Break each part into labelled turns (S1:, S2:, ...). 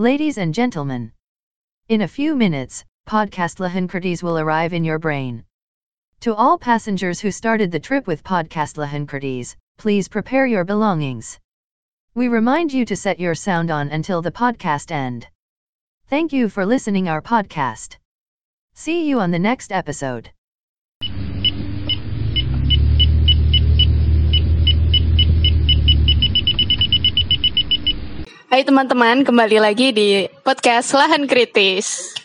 S1: Ladies and gentlemen, in a few minutes, podcast Lahankertes will arrive in your brain. To all passengers who started the trip with podcast Lahankertes, please prepare your belongings. We remind you to set your sound on until the podcast end. Thank you for listening our podcast. See you on the next episode.
S2: Hai teman-teman, kembali lagi di podcast Lahan Kritis.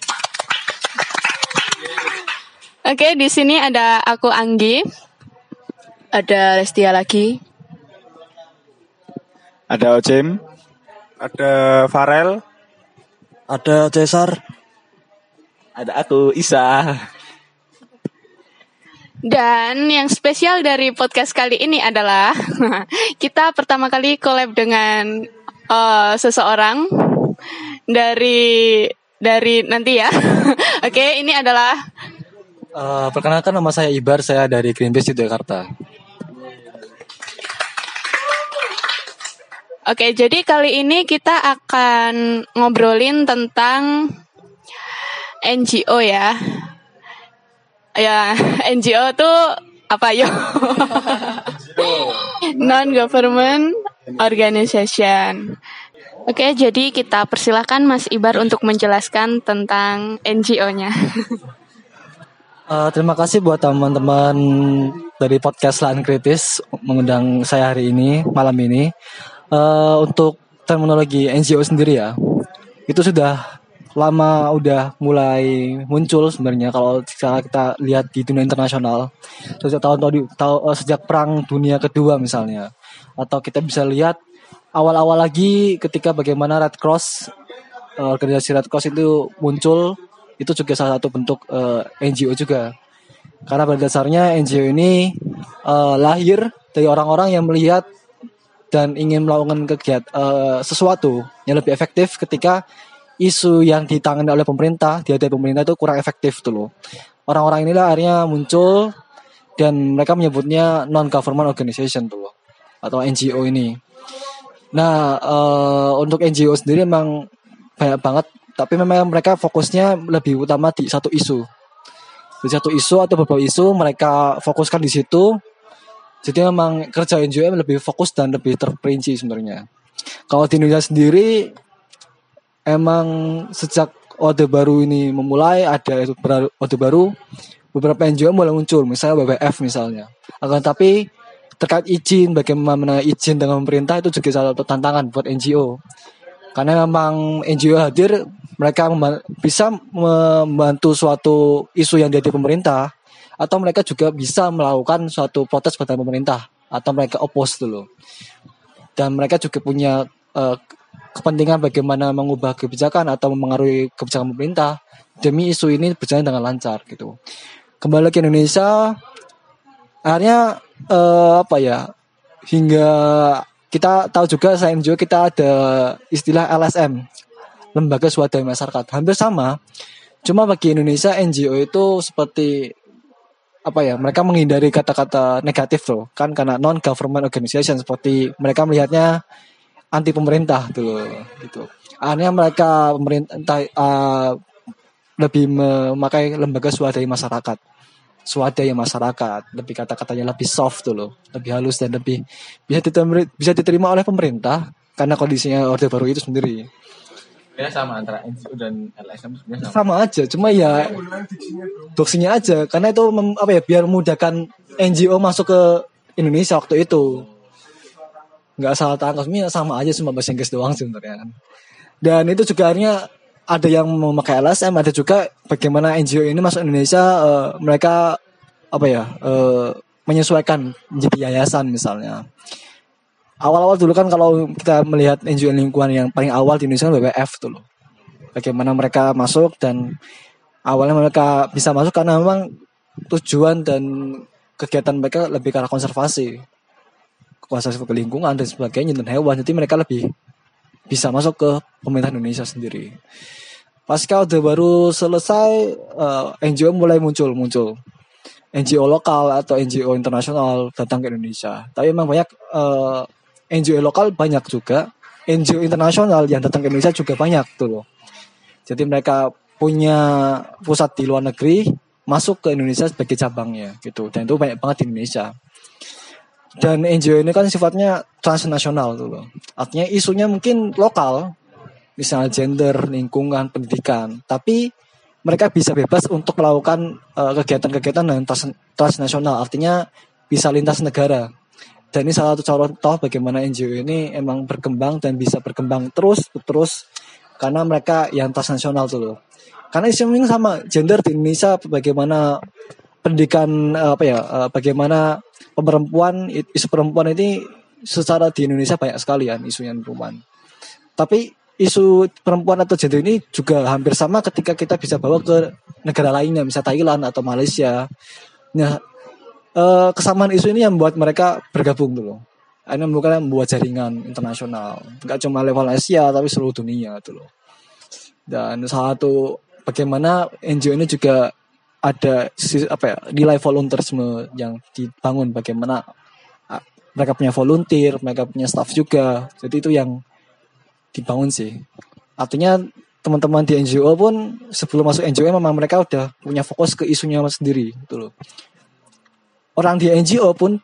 S2: Oke, di sini ada aku Anggi, ada Restia lagi,
S3: Ada Ocim, ada Farel,
S4: Ada Cesar.
S3: ada aku Isa.
S2: dan yang spesial dari podcast kali ini adalah kita pertama kali collab dengan eh, seseorang dari dari nanti ya. Oke, ini adalah
S4: Eh, perkenalkan nama saya Ibar, saya dari Greenpeace di Jakarta.
S2: Oke, jadi kali ini kita akan ngobrolin tentang NGO ya. Ya, NGO tuh apa yo? Non government organization. Oke, jadi kita persilahkan Mas Ibar untuk menjelaskan tentang NGO-nya.
S4: Eh, terima kasih buat teman-teman dari podcast Lahan Kritis mengundang saya hari ini, malam ini. Eh, untuk terminologi NGO sendiri ya, itu sudah lama udah mulai muncul sebenarnya kalau sekarang kita lihat di dunia internasional sejak tahun tahun eh, sejak perang dunia kedua misalnya atau kita bisa lihat awal-awal lagi ketika bagaimana Red Cross eh, organisasi Red Cross itu muncul itu juga salah satu bentuk eh, NGO juga karena pada dasarnya NGO ini eh, lahir dari orang-orang yang melihat dan ingin melakukan kegiatan eh, sesuatu yang lebih efektif ketika isu yang ditangani oleh pemerintah di hadapan pemerintah itu kurang efektif tuh loh. Orang-orang inilah akhirnya muncul dan mereka menyebutnya non government organization tuh atau NGO ini. Nah, eh, untuk NGO sendiri memang banyak banget, tapi memang mereka fokusnya lebih utama di satu isu. Di satu isu atau beberapa isu mereka fokuskan di situ. Jadi memang kerja NGO lebih fokus dan lebih terperinci sebenarnya. Kalau di Indonesia sendiri emang sejak Orde Baru ini memulai ada Orde Baru beberapa NGO mulai muncul misalnya WWF misalnya akan tapi terkait izin bagaimana izin dengan pemerintah itu juga salah satu tantangan buat NGO karena memang NGO hadir mereka bisa membantu suatu isu yang dari pemerintah atau mereka juga bisa melakukan suatu protes pada pemerintah atau mereka oppose dulu dan mereka juga punya eh, kepentingan bagaimana mengubah kebijakan atau mempengaruhi kebijakan pemerintah demi isu ini berjalan dengan lancar gitu. Kembali ke Indonesia, akhirnya eh, apa ya hingga kita tahu juga selain juga kita ada istilah LSM, lembaga swadaya masyarakat, hampir sama. Cuma bagi Indonesia NGO itu seperti apa ya mereka menghindari kata-kata negatif loh kan karena non government organization seperti mereka melihatnya anti pemerintah tuh gitu. Akhirnya mereka pemerintah uh, lebih memakai lembaga swadaya masyarakat. Swadaya masyarakat, lebih kata-katanya lebih soft tuh loh, lebih halus dan lebih bisa diterima, bisa diterima oleh pemerintah karena kondisinya Orde Baru itu sendiri.
S3: Ya sama antara NGO dan LSM sebenarnya sama.
S4: Sama aja, cuma ya doksinya aja karena itu mem- apa ya biar memudahkan NGO masuk ke Indonesia waktu itu. nggak salah tangkap sama aja cuma bahasa Inggris doang sebenarnya kan. Dan itu juga akhirnya ada yang memakai LSM, ada juga bagaimana NGO ini masuk Indonesia eh, mereka apa ya eh, menyesuaikan menjadi yayasan misalnya. Awal-awal dulu kan kalau kita melihat NGO lingkungan yang paling awal di Indonesia kan WWF tuh loh. Bagaimana mereka masuk dan awalnya mereka bisa masuk karena memang tujuan dan kegiatan mereka lebih ke arah konservasi konservasi lingkungan dan sebagainya dan hewan jadi mereka lebih bisa masuk ke pemerintah Indonesia sendiri. Pasca Orde Baru selesai eh, NGO mulai muncul muncul. NGO lokal atau NGO internasional datang ke Indonesia. Tapi memang banyak eh, NGO lokal banyak juga. NGO internasional yang datang ke Indonesia juga banyak tuh loh. Jadi mereka punya pusat di luar negeri masuk ke Indonesia sebagai cabangnya gitu. Dan itu banyak banget di Indonesia. Dan NGO ini kan sifatnya transnasional tuh loh. Artinya isunya mungkin lokal, misalnya gender, lingkungan, pendidikan, tapi mereka bisa bebas untuk melakukan uh, kegiatan-kegiatan yang trans transnasional, artinya bisa lintas negara. Dan ini salah satu contoh bagaimana NGO ini emang berkembang dan bisa berkembang terus terus karena mereka yang transnasional tuh loh. Karena isunya sama gender di Indonesia bagaimana pendidikan uh, apa ya uh, bagaimana perempuan isu perempuan ini secara di Indonesia banyak sekali kan isunya perempuan. Tapi isu perempuan atau gender ini juga hampir sama ketika kita bisa bawa ke negara lainnya, misalnya Thailand atau Malaysia. Nah, eh, kesamaan isu ini yang membuat mereka bergabung dulu. Ini bukan membuat jaringan internasional, nggak cuma level Asia tapi seluruh dunia loh. Dan satu bagaimana NGO ini juga ada apa ya nilai volunteerisme yang dibangun bagaimana ah, mereka punya volunteer, mereka punya staff juga. Jadi itu yang dibangun sih. Artinya teman-teman di NGO pun sebelum masuk NGO memang mereka udah punya fokus ke isunya sendiri gitu loh. Orang di NGO pun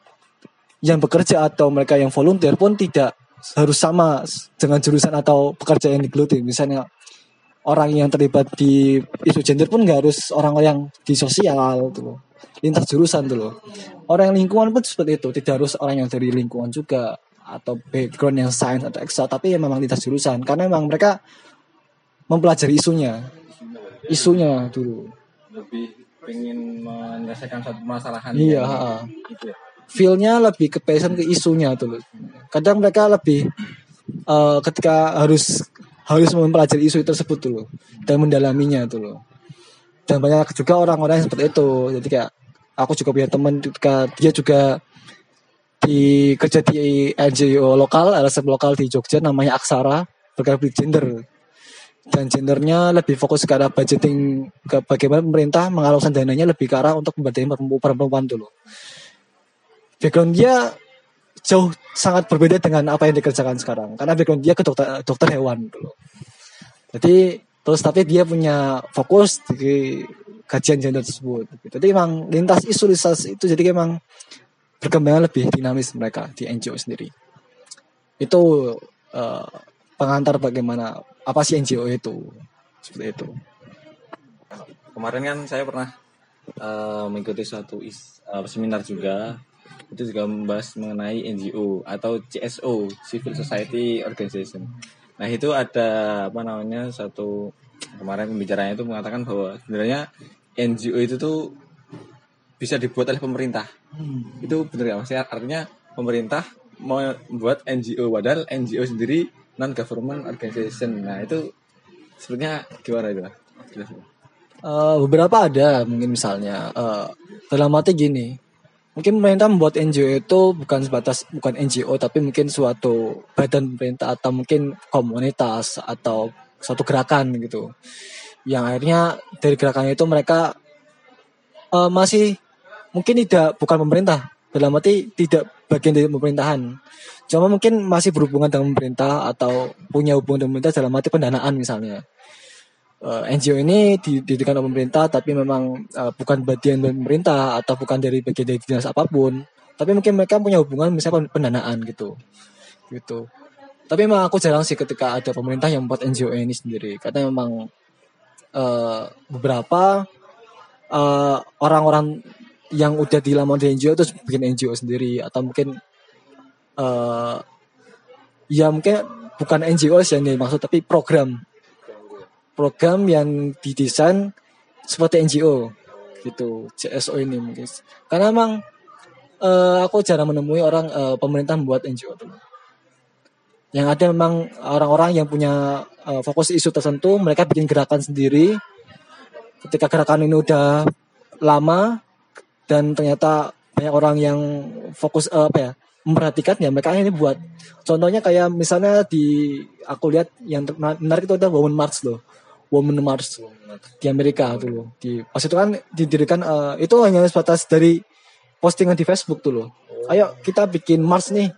S4: yang bekerja atau mereka yang volunteer pun tidak harus sama dengan jurusan atau pekerjaan yang digeluti. Misalnya orang yang terlibat di isu gender pun nggak harus orang yang di sosial gitu loh. Lintas jurusan tuh loh. Orang yang lingkungan pun seperti itu, tidak harus orang yang dari lingkungan juga atau background yang sains atau ekstra tapi ya memang lintas jurusan karena memang mereka mempelajari isunya isunya dulu
S3: lebih ingin menyelesaikan satu permasalahan
S4: iya gitu ya? feelnya lebih ke passion ke isunya tuh kadang mereka lebih uh, ketika harus harus mempelajari isu tersebut dulu dan mendalaminya loh dan banyak juga orang-orang yang seperti itu jadi kayak aku juga punya teman ketika dia juga di kerja di NGO lokal, LSM lokal di Jogja namanya Aksara bergerak gender dan gendernya lebih fokus ke arah budgeting ke bagaimana pemerintah mengalokasikan dananya lebih ke arah untuk membantu perempuan dulu. Background dia jauh sangat berbeda dengan apa yang dikerjakan sekarang karena background dia ke dokter dokter hewan dulu. Jadi terus tapi dia punya fokus di kajian gender tersebut. Jadi emang lintas isu lintas itu jadi emang berkembang lebih dinamis mereka di NGO sendiri. Itu uh, pengantar bagaimana apa sih NGO itu seperti itu.
S3: Kemarin kan saya pernah uh, mengikuti suatu is, uh, seminar juga itu juga membahas mengenai NGO atau CSO Civil Society Organization. Nah itu ada apa namanya satu kemarin pembicaranya itu mengatakan bahwa sebenarnya NGO itu tuh bisa dibuat oleh pemerintah. Hmm. Itu benar ya maksudnya artinya pemerintah mau membuat NGO padahal NGO sendiri non government organization. Nah, itu sebenarnya gimana itu?
S4: Uh, beberapa ada mungkin misalnya uh, dalam arti gini mungkin pemerintah membuat NGO itu bukan sebatas bukan NGO tapi mungkin suatu badan pemerintah atau mungkin komunitas atau suatu gerakan gitu. Yang akhirnya dari gerakan itu mereka uh, masih mungkin tidak bukan pemerintah dalam arti tidak bagian dari pemerintahan. Cuma mungkin masih berhubungan dengan pemerintah atau punya hubungan dengan pemerintah dalam arti pendanaan misalnya uh, eh, NGO ini didirikan oleh pemerintah tapi memang uh, bukan bagian pemerintah atau bukan dari bagian dari dinas apa pun. Tapi mungkin mereka punya hubungan misalnya pendanaan gitu. Gitu. Tapi memang aku jarang sih ketika ada pemerintah yang membuat NGO ini sendiri. Karena memang uh, beberapa orang-orang uh, yang udah di lama di NGO terus bikin NGO sendiri. Atau mungkin uh, ya mungkin bukan NGO sih yang dimaksud tapi program program yang didesain seperti NGO gitu CSO ini mungkin. Karena emang uh, aku jarang menemui orang uh, pemerintah membuat NGO tuh yang ada memang orang-orang yang punya uh, fokus isu tertentu mereka bikin gerakan sendiri. Ketika gerakan ini udah lama dan ternyata banyak orang yang fokus uh, apa ya memperhatikan ya mereka ini buat. Contohnya kayak misalnya di aku lihat yang menarik itu ada Women March loh Women March di Amerika loh. Di pas itu kan didirikan uh, itu hanya sebatas dari postingan di Facebook tuh loh. Ayo kita bikin march nih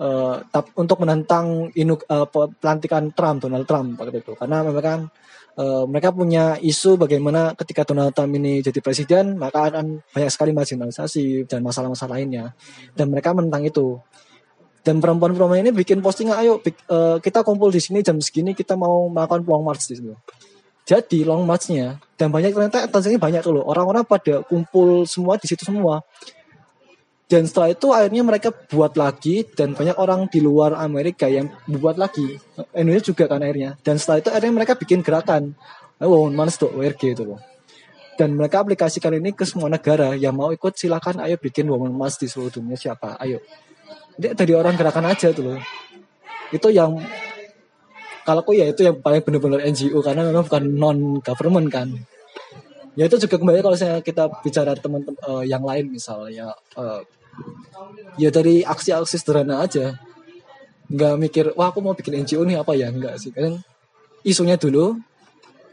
S4: eh, tap, untuk menentang inu, eh, pe- pelantikan Trump Donald Trump waktu itu. Karena memang kan eh, mereka punya isu bagaimana ketika Donald Trump ini jadi presiden maka akan banyak sekali marginalisasi dan masalah-masalah lainnya. Dan mereka menentang itu dan perempuan-perempuan ini bikin postingan ayo eh, kita kumpul di sini jam segini kita mau melakukan long march di sini. Jadi long marchnya dan banyak ternyata Tanzania banyak tuh loh. Orang-orang pada kumpul semua di situ semua. Dan setelah itu akhirnya mereka buat lagi dan banyak orang di luar Amerika yang membuat lagi. Indonesia juga kan akhirnya. Dan setelah itu akhirnya mereka bikin gerakan. Manis tuh WRG itu loh. Dan mereka aplikasikan ini ke semua negara. Yang mau ikut silakan ayo bikin woman mass di seluruh dunia siapa? Ayo Jadi dari orang gerakan aja tuh loh. Itu yang kalau aku ya itu yang paling benar-benar NGO karena memang bukan non government kan. Ya itu juga kembali kalau saya kita bicara teman-teman eh, yang lain misalnya eh, ya dari aksi-aksi sederhana aja. Nggak mikir wah aku mau bikin NGO nih apa ya? Enggak sih. Kan isunya dulu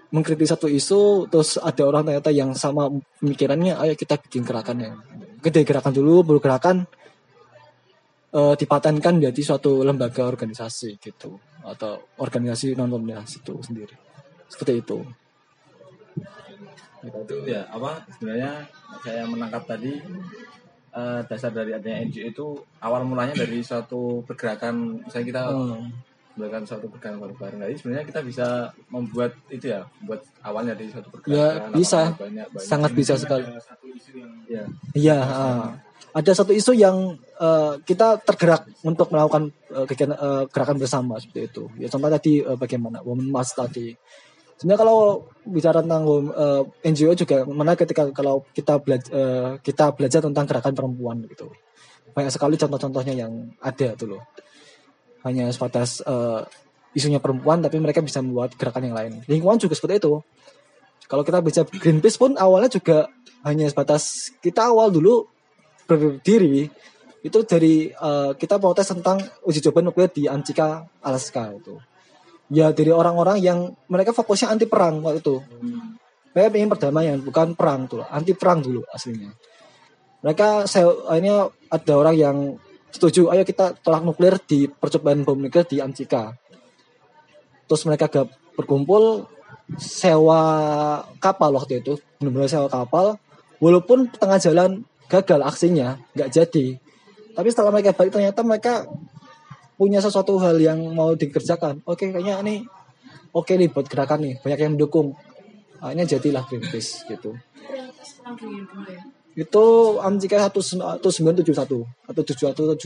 S4: mengkritik satu isu terus ada orang ternyata yang sama pemikirannya ayo kita bikin gerakan ya gede gerakan dulu baru gerakan eh, dipatenkan jadi suatu lembaga organisasi gitu atau organisasi non organisasi itu sendiri seperti itu
S3: itu ya apa sebenarnya saya menangkap tadi eh, dasar dari adanya NGO itu awal mulanya dari suatu pergerakan misalnya kita
S4: Hmm.
S3: melakukan suatu pergerakan bareng-bareng jadi sebenarnya kita bisa membuat itu ya buat awalnya dari suatu pergerakan
S4: Ya, bisa.
S3: banyak, banyak.
S4: sangat bisa sekali
S3: ya
S4: Iya, ah. Ada satu isu yang eh, kita tergerak untuk melakukan eh, kegiatan eh, gerakan bersama seperti itu. Ya contoh tadi eh, bagaimana Women Mass tadi. Sebenarnya kalau bicara tentang eh, NGO juga mana ketika kalau kita belajar kita belajar tentang gerakan perempuan gitu. Banyak sekali contoh-contohnya yang ada tuh loh. Hanya sebatas eh, isunya perempuan tapi mereka bisa membuat gerakan yang lain. Lingkungan juga seperti itu. Kalau kita bicara Greenpeace pun awalnya juga hanya sebatas kita awal dulu berdiri itu dari eh, kita protes tentang uji coba nuklir di Antika Alaska itu. Ya dari orang-orang yang mereka fokusnya anti perang waktu itu. Mereka ingin perdamaian bukan perang tuh, anti perang dulu aslinya. Mereka saya akhirnya ada orang yang setuju, ayo kita tolak nuklir di percobaan bom nuklir di Antika. Terus mereka gak berkumpul sewa kapal waktu itu, benar-benar sewa kapal. Walaupun tengah jalan gagal aksinya, nggak jadi. Tapi setelah mereka balik ternyata mereka punya sesuatu hal yang mau dikerjakan. Oke, kayaknya ini oke nih buat gerakan nih, banyak yang mendukung. Akhirnya jadilah Greenpeace gitu. Itu Amjika 1971 atau 7176,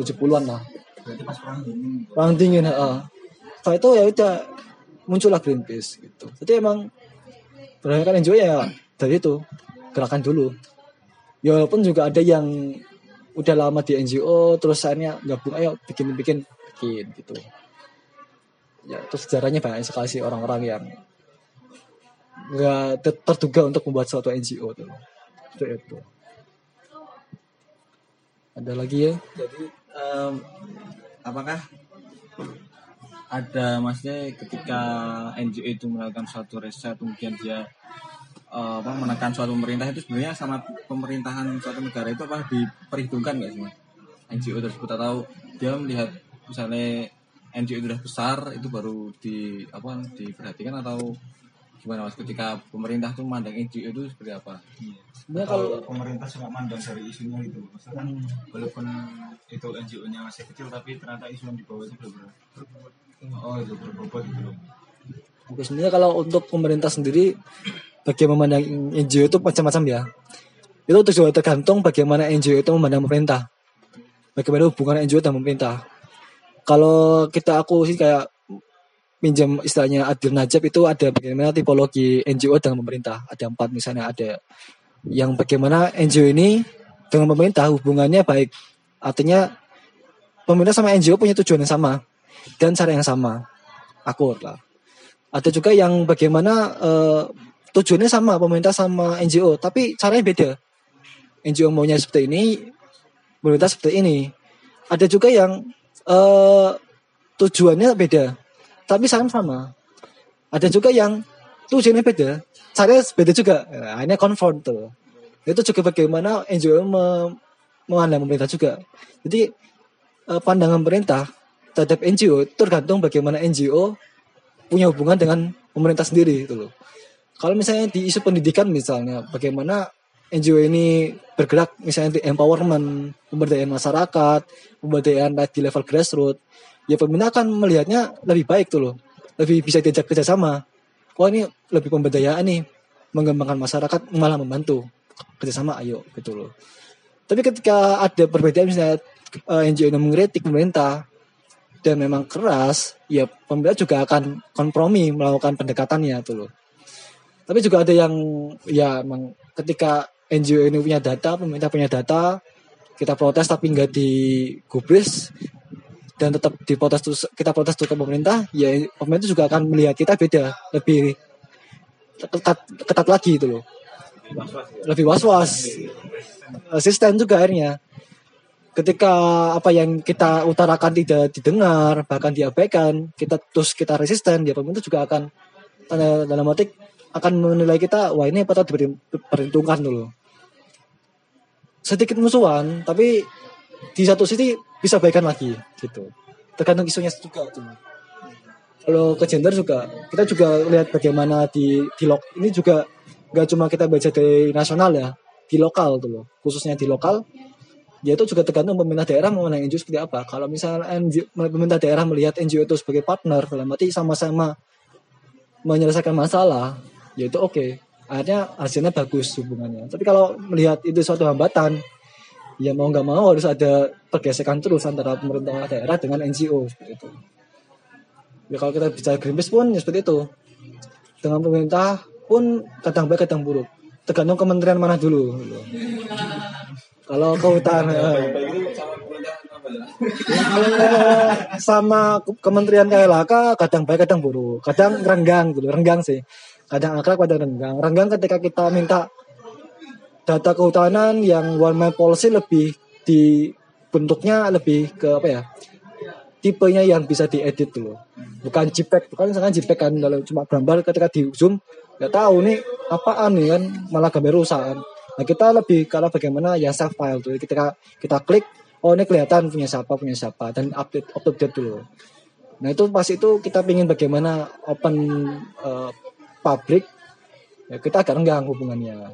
S4: 70-an lah. Perang dingin, heeh. Setelah itu ya udah muncullah Greenpeace gitu. Jadi emang berdasarkan NGO ya dari itu gerakan dulu. Ya walaupun juga ada yang udah lama di NGO terus akhirnya gabung ayo bikin bikin bikin gitu. Ya terus sejarahnya banyak sekali sih orang-orang yang nggak ter- terduga untuk membuat suatu NGO tuh. Seperti itu. Ada lagi ya?
S3: jadi em, apakah ada maksudnya ketika NGO itu melakukan suatu riset kemudian dia eh, apa menekan suatu pemerintah itu sebenarnya sama pemerintahan suatu negara itu apa diperhitungkan nggak sih Mas? NGO tersebut atau dia melihat misalnya NGO itu sudah besar itu baru di apa diperhatikan atau gimana mas ketika pemerintah tuh memandang NGO itu seperti apa?
S4: Sebenarnya
S5: kalau pemerintah suka mandang dari isunya itu maksudnya kan walaupun itu NGO-nya masih kecil tapi ternyata isu yang dibawa itu benar oh itu berbobot gitu loh
S4: Oke, sebenarnya kalau untuk pemerintah sendiri bagaimana memandang NGO itu macam-macam ya. Itu juga tergantung bagaimana NGO itu memandang pemerintah. Bagaimana hubungan NGO dan pemerintah. Kalau kita aku sih kayak pinjam istilahnya Adil Najib itu ada bagaimana tipologi NGO dengan pemerintah. Ada empat misalnya ada yang bagaimana NGO ini dengan pemerintah hubungannya baik. Artinya pemerintah sama NGO punya tujuan yang sama dan cara yang sama. Akur lah ada juga yang bagaimana eh, tujuannya sama pemerintah sama NGO tapi caranya beda. NGO maunya seperti ini pemerintah seperti ini. Ada juga yang eh, tujuannya beda tapi sama sama. Ada juga yang tujuannya beda caranya beda juga. Nah, ini konfront tuh. Itu juga bagaimana NGO me- pemerintah juga. Jadi eh, pandangan pemerintah terhadap NGO tergantung bagaimana NGO punya hubungan dengan pemerintah sendiri itu loh. Kalau misalnya di isu pendidikan misalnya, bagaimana NGO ini bergerak misalnya di empowerment, pemberdayaan masyarakat, pemberdayaan di level grassroots, ya pemerintah akan melihatnya lebih baik tuh loh, lebih bisa diajak kerjasama. Wah ini lebih pemberdayaan nih, mengembangkan masyarakat malah membantu kerjasama ayo gitu loh. Tapi ketika ada perbedaan misalnya eh, NGO yang mengkritik pemerintah dan memang keras, ya pemerintah juga akan kompromi melakukan pendekatannya tuh loh. Tapi juga ada yang ya emang ketika NGO ini punya data, pemerintah punya data, kita protes tapi nggak digubris dan tetap diprotes terus kita protes terus ke pemerintah, ya pemerintah juga akan melihat kita beda, lebih ketat, ketat lagi itu loh. Lebih was-was. Resisten juga akhirnya ketika apa yang kita utarakan tidak didengar bahkan diabaikan kita terus kita resisten ya pemerintah juga akan tanda dalam arti akan menilai kita wah ini patut diperhitungkan dulu sedikit musuhan tapi di satu sisi bisa baikan lagi gitu. Tergantung isunya juga tuh kalau ke gender juga kita juga lihat bagaimana di di lok ini juga nggak cuma kita baca dari nasional ya di lokal tuh loh khususnya di lokal. Ya itu juga tergantung pemerintah daerah mengenai NGO seperti apa. Kalau misalnya NGO, pemerintah daerah melihat NGO itu sebagai partner, dalam arti sama-sama menyelesaikan masalah, ya itu oke. Okay. Akhirnya hasilnya bagus hubungannya. Tapi kalau melihat itu suatu hambatan, ya mau nggak mau harus ada pergesekan terus antara pemerintah daerah dengan NGO seperti itu. Ya kalau kita bicara Greenpeace pun ya seperti itu. Dengan pemerintah pun kadang baik kadang buruk. Tergantung kementerian mana dulu. Gitu. Kalau kehutanan sama Kementerian KLHK kadang baik kadang buruk, kadang renggang gitu, renggang sih. Kadang akrab kadang renggang. Renggang ketika kita minta data kehutanan yang one man policy lebih di bentuknya lebih ke apa ya? Tipenya yang bisa diedit dulu. Bukan JPEG, bukan misalkan JPEG kan kalau cuma gambar ketika di zoom nggak tahu nih apaan nih kan malah gambar rusak Nah kita lebih kalau bagaimana ya save file tuh ketika kita klik oh ini kelihatan punya siapa punya siapa dan update update dulu. Nah itu pas itu kita ingin bagaimana open uh, public ya kita agak renggang hubungannya.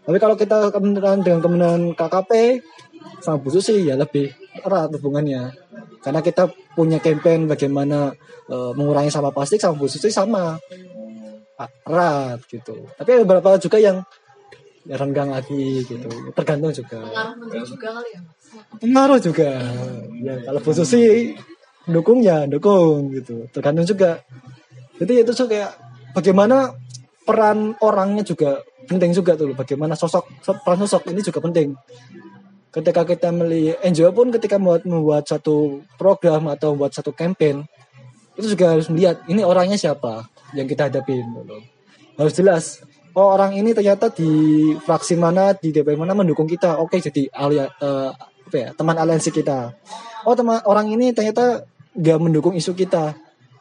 S4: Tapi kalau kita kementerian dengan kementerian KKP sama Bu Susi ya lebih erat hubungannya. Karena kita punya campaign bagaimana uh, mengurangi sampah plastik sama Bu Susi sama. Erat gitu. Tapi ada beberapa juga yang ya renggang lagi gitu. Tergantung juga.
S2: Pengaruh menteri juga kali ya
S4: pengaruh juga. Ya kalau posisi dukung ya dukung gitu. Tergantung juga. Jadi itu tuh kayak bagaimana peran orangnya juga penting juga tuh. Bagaimana sosok peran sosok ini juga penting. Ketika kita melihat NGO pun ketika membuat membuat satu program atau membuat satu campaign itu juga harus melihat ini orangnya siapa yang kita hadapin gitu. harus jelas oh orang ini ternyata di fraksi mana di DPR mana mendukung kita. Oke jadi alia uh, apa ya teman aliansi kita. Oh teman orang ini ternyata gak mendukung isu kita.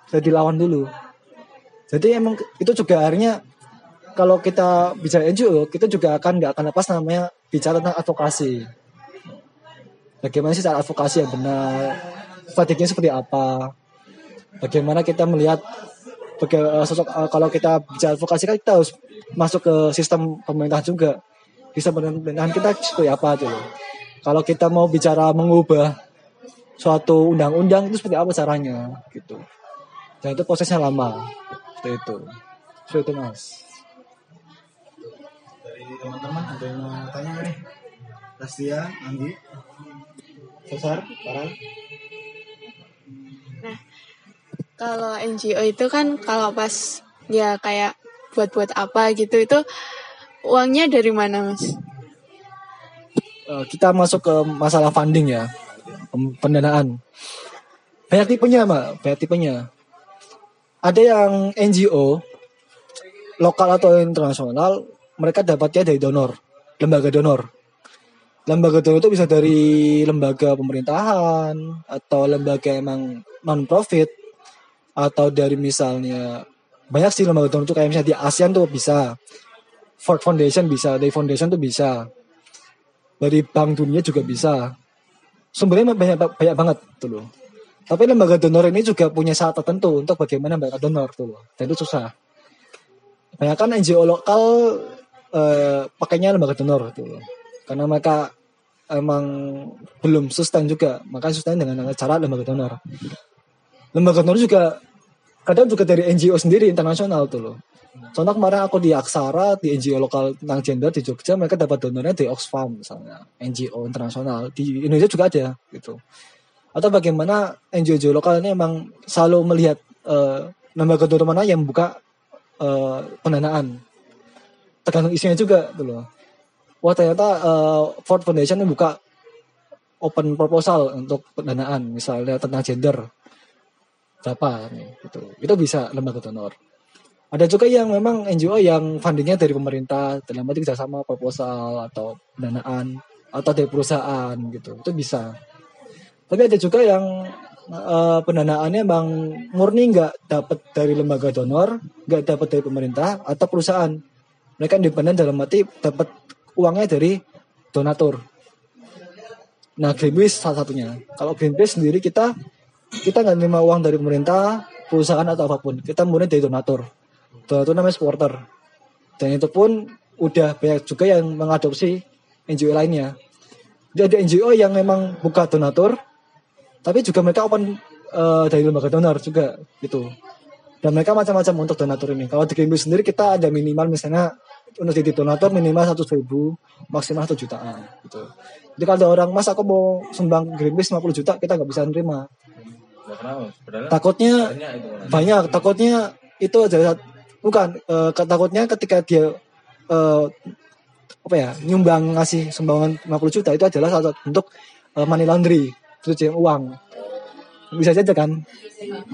S4: Jadi lawan dulu jadi emang itu juga akhirnya kalau kita bicara NGO kita juga akan nggak akan lepas namanya bicara tentang advokasi. Bagaimana sih cara advokasi yang benar? Strateginya seperti apa? Bagaimana kita melihat bagaimana sosok uh, kalau kita bicara advokasi kan kita harus masuk ke sistem pemerintah juga. Sistem pemerintahan kita seperti apa tuh kalau kita mau bicara mengubah suatu undang-undang itu seperti apa caranya? Gitu. Dan itu prosesnya lama seperti itu seperti itu mas
S5: dari teman-teman ada yang mau tanya nih Rastia, Anggi, Cesar, Farhan.
S2: Nah, kalau NGO itu kan kalau pas ya kayak buat-buat apa gitu itu uangnya dari mana mas?
S4: Uh, kita masuk ke masalah funding ya pendanaan. Banyak tipenya mbak, banyak tipenya. Ada yang NGO lokal atau internasional mereka dapatnya dari donor, lembaga donor. Lembaga donor itu bisa dari lembaga pemerintahan atau lembaga emang non profit atau dari misalnya banyak sih lembaga donor tuh kayak misalnya di ASEAN tuh bisa Ford Foundation bisa dari Foundation tuh bisa dari Bank Dunia juga bisa sumbernya banyak banyak banget tuh loh. Tapi lembaga donor ini juga punya syarat tertentu untuk bagaimana mereka donor tuh. Dan itu susah. Banyak kan NGO lokal eh, pakainya lembaga donor tuh. Karena mereka emang belum sustain juga. Maka sustain dengan cara lembaga donor. Lembaga donor juga kadang juga dari NGO sendiri internasional tuh loh. Contoh kemarin aku di Aksara di NGO lokal tentang gender di Jogja mereka dapat donornya di Oxfam misalnya NGO internasional di Indonesia juga ada gitu atau bagaimana NGO lokal ini emang selalu melihat uh, lembaga donor mana yang buka uh, pendanaan. Tergantung isinya juga tuh loh. Wah ternyata uh, Ford Foundation ini buka open proposal untuk pendanaan misalnya tentang gender. Berapa nih gitu. Itu bisa lembaga donor. Ada juga yang memang NGO yang fundingnya dari pemerintah dalam arti kerjasama proposal atau pendanaan atau dari perusahaan gitu. Itu bisa tapi ada juga yang uh, pendanaannya memang murni nggak dapat dari lembaga donor nggak dapat dari pemerintah atau perusahaan. Mereka independen dalam arti dapat uangnya dari donatur. Nah Greenpeace salah satunya. Kalau Greenpeace sendiri kita kita nggak terima uang dari pemerintah perusahaan atau apa pun. Kita murni dari donatur. Itu namanya supporter. Dan itu pun udah banyak juga yang mengadopsi NGO lainnya. Jadi ada NGO yang memang buka donatur tapi juga mereka open uh, dari lembaga donor juga gitu. Dan mereka macam-macam untuk donatur ini. Kalau di Greenpeace sendiri kita ada minimal misalnya untuk jadi donatur minimal satu ribu maksimal satu jutaan gitu. Jadi kalau ada orang mas aku mau sumbang Greenpeace 50 juta kita nggak bisa nerima. Takutnya banyak takutnya itu aja. Bukan uh, takutnya ketika dia uh, apa ya nyumbang ngasih sumbangan 50 juta itu adalah salah satu bentuk uh, money laundry pencucian uang bisa saja kan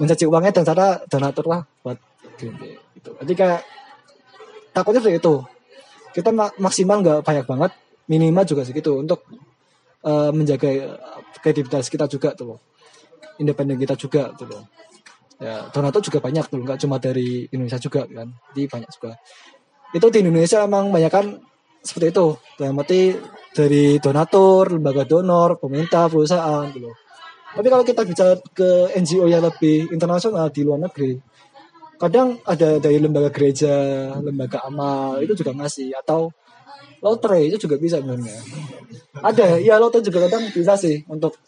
S4: mencuci uangnya dan cara donatur lah buat gitu. Jadi kayak takutnya seperti itu. Kita maksimal nggak banyak banget, minimal juga segitu untuk uh, menjaga kredibilitas kita juga tuh loh. Independen kita juga tuh loh ya donatur juga banyak tuh nggak cuma dari Indonesia juga kan di banyak juga itu di Indonesia emang banyak kan seperti itu dalam arti dari donatur lembaga donor pemerintah perusahaan gitu. Tapi kalau kita bicara ke NGO yang lebih internasional di luar negeri kadang ada dari lembaga gereja lembaga amal itu juga ngasih atau lotre itu juga bisa sebenarnya. Ada ya lotre juga kadang bisa sih untuk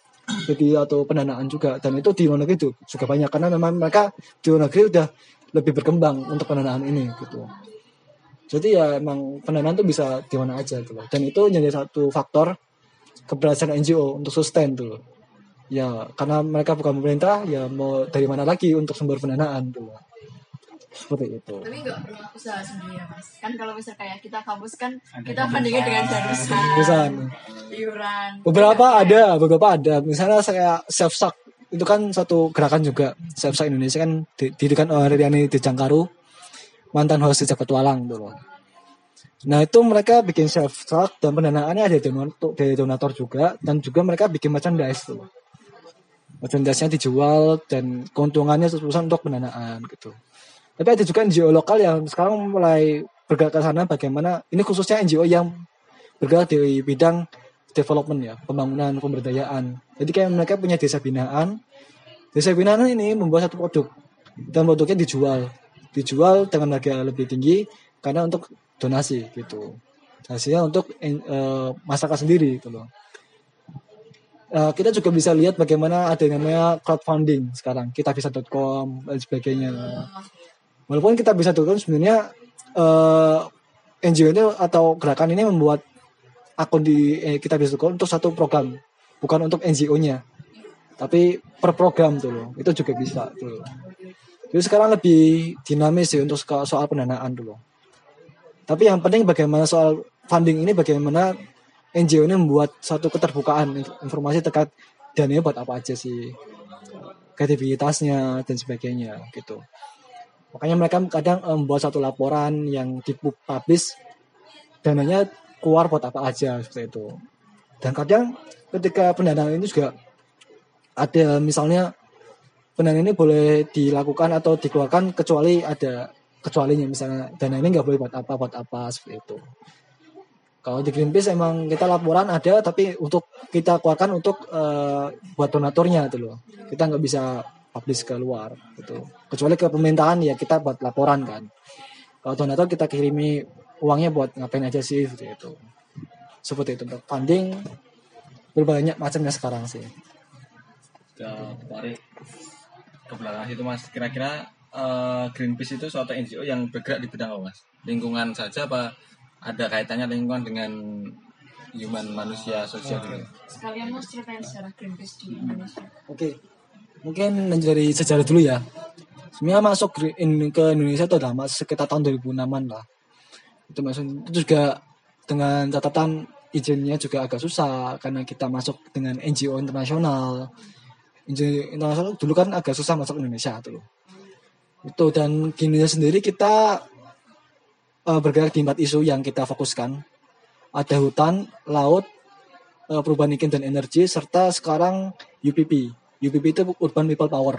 S4: jadi atau pendanaan juga dan itu di luar negeri itu juga banyak karena memang mereka di luar negeri udah lebih berkembang untuk pendanaan ini gitu jadi ya emang pendanaan itu bisa di mana aja gitu loh dan itu jadi satu faktor keberhasilan NGO untuk sustain tuh loh. ya karena mereka bukan pemerintah ya mau dari mana lagi untuk sumber pendanaan tuh loh seperti itu.
S2: Tapi nggak pernah usaha sendiri ya mas. Kan kalau misalnya kayak kita kampus kan kita fundingnya dengan jarusan, iuran.
S4: Beberapa ada, beberapa ada. Misalnya saya self sak itu kan satu gerakan juga self sak Indonesia kan didirikan oleh Riani di Jangkaru mantan host di Petualang dulu. Nah itu mereka bikin self sak dan pendanaannya ada donatur, dari donatur juga dan juga mereka bikin merchandise tuh. Merchandise-nya dijual dan keuntungannya sesuatu untuk pendanaan gitu. Tapi ada juga NGO lokal yang sekarang mulai bergerak ke sana bagaimana ini khususnya NGO yang bergerak di bidang development ya, pembangunan, pemberdayaan. Jadi kayak mereka punya desa binaan. Desa binaan ini membuat satu produk dan produknya dijual. Dijual dengan harga lebih tinggi karena untuk donasi gitu. Hasilnya untuk uh, masyarakat sendiri gitu loh. Uh, kita juga bisa lihat bagaimana ada yang namanya crowdfunding sekarang, kita bisa.com dan sebagainya walaupun kita bisa turun sebenarnya uh, eh, NGO ini atau gerakan ini membuat akun di eh, kita bisa turun untuk satu program bukan untuk NGO-nya tapi per program tuh loh itu juga bisa tuh loh. Jadi sekarang lebih dinamis sih untuk soal pendanaan dulu. Tapi yang penting bagaimana soal funding ini bagaimana NGO ini membuat satu keterbukaan informasi terkait dananya buat apa aja sih. Kredibilitasnya dan sebagainya gitu. Makanya mereka kadang membuat satu laporan yang dipublish dananya keluar buat apa aja seperti itu. Dan kadang ketika pendanaan ini juga ada misalnya pendanaan ini boleh dilakukan atau dikeluarkan kecuali ada kecualinya misalnya dana ini nggak boleh buat apa buat apa seperti itu. Kalau di Greenpeace emang kita laporan ada, tapi untuk kita keluarkan untuk eh, buat donaturnya itu loh. Kita nggak bisa publish keluar gitu. Kecuali ke pemerintahan ya kita buat laporan kan. Kalau donatur kita kirimi uangnya buat ngapain aja sih seperti itu. Seperti itu untuk funding berbanyak macamnya sekarang sih.
S3: Ya, tarik ke belakang situ mas. Kira-kira eh, Greenpeace itu suatu NGO yang bergerak di bidang apa mas? Lingkungan saja apa ada kaitannya lingkungan dengan human manusia sosial gitu?
S2: Sekalian mau ceritain sejarah Greenpeace di Indonesia.
S4: Oke, mungkin dari sejarah dulu ya. Sebenarnya masuk ke Indonesia itu mas sekitar tahun 2006-an lah. Itu masuk itu juga dengan catatan izinnya juga agak susah karena kita masuk dengan NGO internasional. NGO internasional dulu kan agak susah masuk Indonesia tuh. Itu dan Indonesia sendiri kita eh, bergerak di empat isu yang kita fokuskan. Ada hutan, laut, eh, perubahan iklim dan energi, serta sekarang UPP. UPP itu Urban People Power.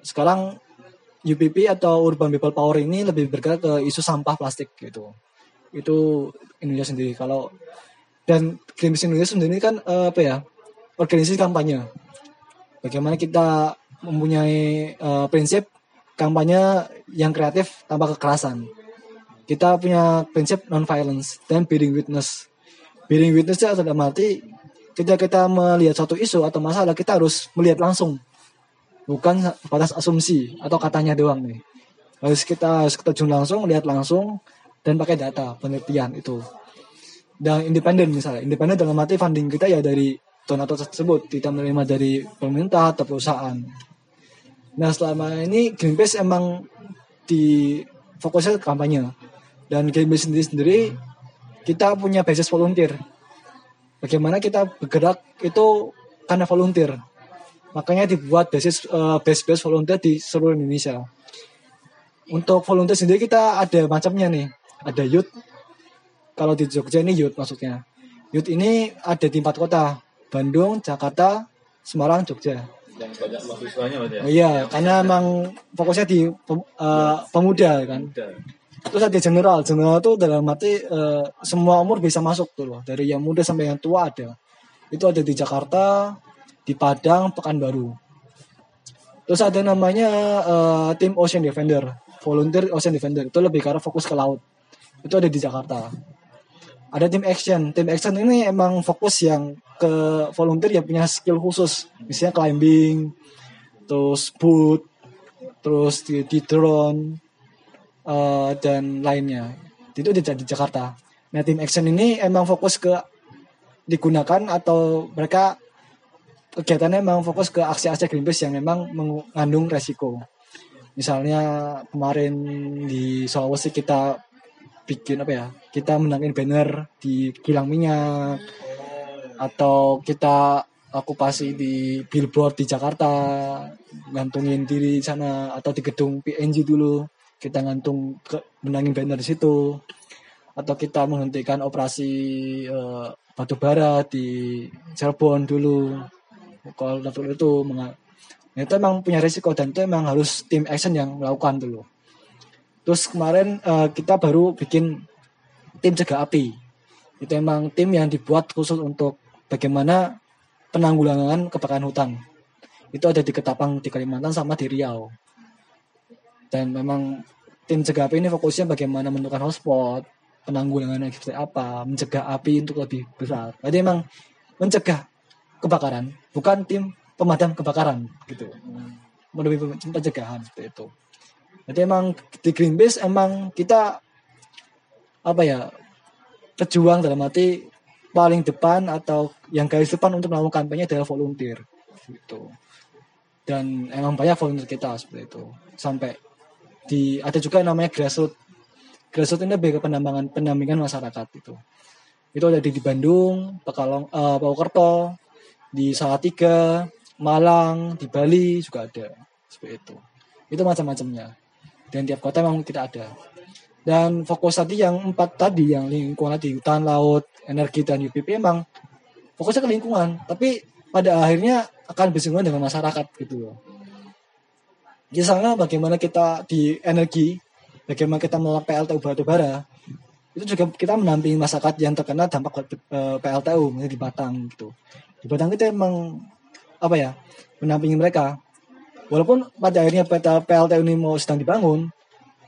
S4: Sekarang UPP atau Urban People Power ini lebih bergerak ke isu sampah plastik gitu. Itu Indonesia sendiri. Kalau dan Greenpeace Indonesia sendiri kan eh, apa ya organisasi kampanye. Bagaimana kita mempunyai eh, prinsip kampanye yang kreatif tanpa kekerasan. Kita punya prinsip non-violence dan bearing witness. Bearing witness itu dalam arti ketika kita melihat suatu isu atau masalah kita harus melihat langsung bukan batas asumsi atau katanya doang nih harus kita harus terjun langsung lihat langsung dan pakai data penelitian itu dan independen misalnya independen dalam arti funding kita ya dari donatur tersebut kita menerima dari pemerintah atau perusahaan. Nah selama ini Greenpeace emang di fokusnya kampanye. Dan Greenpeace sendiri sendiri kita punya basis volunteer. Bagaimana kita bergerak itu karena volunteer. Makanya dibuat basis eh, base-base volunteer di seluruh Indonesia. Untuk volunteer sendiri kita ada macamnya nih. Ada youth. Kalau di Jogja ini youth maksudnya. Youth ini ada di empat kota Bandung Jakarta Semarang Jogja.
S3: Yang banyak mahasiswanya berarti ya?
S4: oh iya karena emang fokusnya di eh, pemuda kan. Terus ada general. General itu dalam arti eh, semua umur bisa masuk tuh loh. Dari yang muda sampai yang tua ada. Itu ada di Jakarta di Padang Pekanbaru. Terus ada namanya eh, tim Ocean Defender. Volunteer Ocean Defender. Itu lebih karena fokus ke laut. Itu ada di Jakarta ada tim action tim action ini emang fokus yang ke volunteer yang punya skill khusus misalnya climbing terus boot terus di, di drone eh, dan lainnya itu di, di Jakarta. Nah tim action ini emang fokus ke digunakan atau mereka kegiatannya emang fokus ke aksi-aksi Greenpeace yang memang mengandung resiko. Misalnya kemarin di Sulawesi kita bikin apa ya? Kita menangin banner di kilang minyak. Atau kita okupasi di billboard di Jakarta, ngantungin diri di sana atau di gedung PNG dulu kita ngantung ke menangin banner di situ. Atau kita menghentikan operasi eh, batu bara di Cirebon dulu. Kalau itu itu emang punya risiko dan itu emang harus tim action yang melakukan dulu terus kemarin eh, kita baru bikin tim cegah api. Itu emang tim yang dibuat khusus untuk bagaimana penanggulangan kebakaran hutan. Itu ada di Ketapang di Kalimantan sama di Riau. Dan memang tim cegah api ini fokusnya bagaimana menentukan hotspot penanggulangannya seperti apa mencegah api untuk lebih besar. Jadi emang mencegah kebakaran bukan tim pemadam kebakaran gitu. Lebih pencegahan seperti itu jadi emang di Greenpeace emang kita apa ya pejuang dalam arti paling depan atau yang garis depan untuk melakukan kampanye adalah volunteer gitu. Dan emang banyak volunteer kita seperti itu. Sampai di ada juga yang namanya grassroots grassroots ini lebih ke pendampingan pendampingan masyarakat itu itu ada di, di Bandung Pekalong eh, Purwokerto di Salatiga Malang di Bali juga ada seperti itu. Itu macam-macamnya dan tiap kota memang kita ada. Dan fokus tadi yang empat tadi yang lingkungan tadi hutan laut energi dan UPP emang fokusnya ke lingkungan. Tapi pada akhirnya akan bersinggungan dengan masyarakat gitu loh. Misalnya bagaimana kita di energi bagaimana kita menolak PLTU batu bara itu juga kita menampingi masyarakat yang terkena dampak eh, PLTU misalnya di Batang gitu. Di Batang kita emang apa ya menampingi mereka walaupun pada akhirnya PLTU ini mau sedang dibangun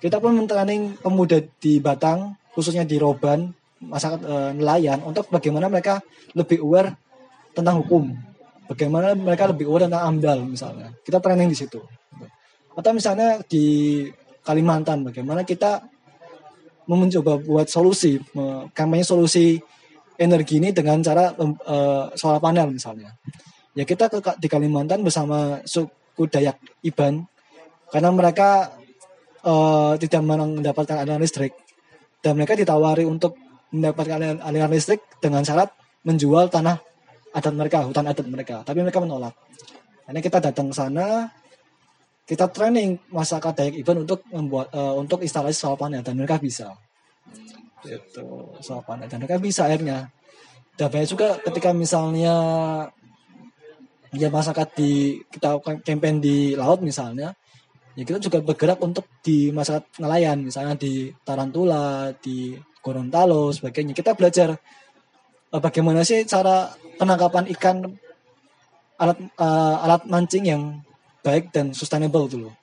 S4: kita pun mentraining pemuda di Batang khususnya di Roban masyarakat eh, nelayan untuk bagaimana mereka lebih aware tentang hukum. Bagaimana mereka lebih aware tentang amdal misalnya. Kita training di situ. Atau misalnya di Kalimantan bagaimana kita mencoba buat solusi kampanye solusi energi ini dengan cara eh, solar panel misalnya. Ya kita ke di Kalimantan bersama suku Dayak Iban. Karena mereka eh, tidak mendapatkan aliran listrik. Dan mereka ditawari untuk mendapatkan aliran- listrik dengan syarat menjual tanah adat mereka hutan adat mereka. Tapi mereka menolak. Karena kita datang sana kita training masyarakat Dayak Iban untuk membuat eh, untuk instalasi solar panel. Dan mereka bisa. Itu solar panel. Dan mereka bisa akhirnya. Dan banyak juga ketika misalnya ya masyarakat di kita campaign di laut misalnya ya kita juga bergerak untuk di masyarakat nelayan misalnya di Tarantula di Gorontalo sebagainya. Kita belajar eh, bagaimana sih cara penangkapan ikan alat eh, alat mancing yang baik dan sustainable tuh loh.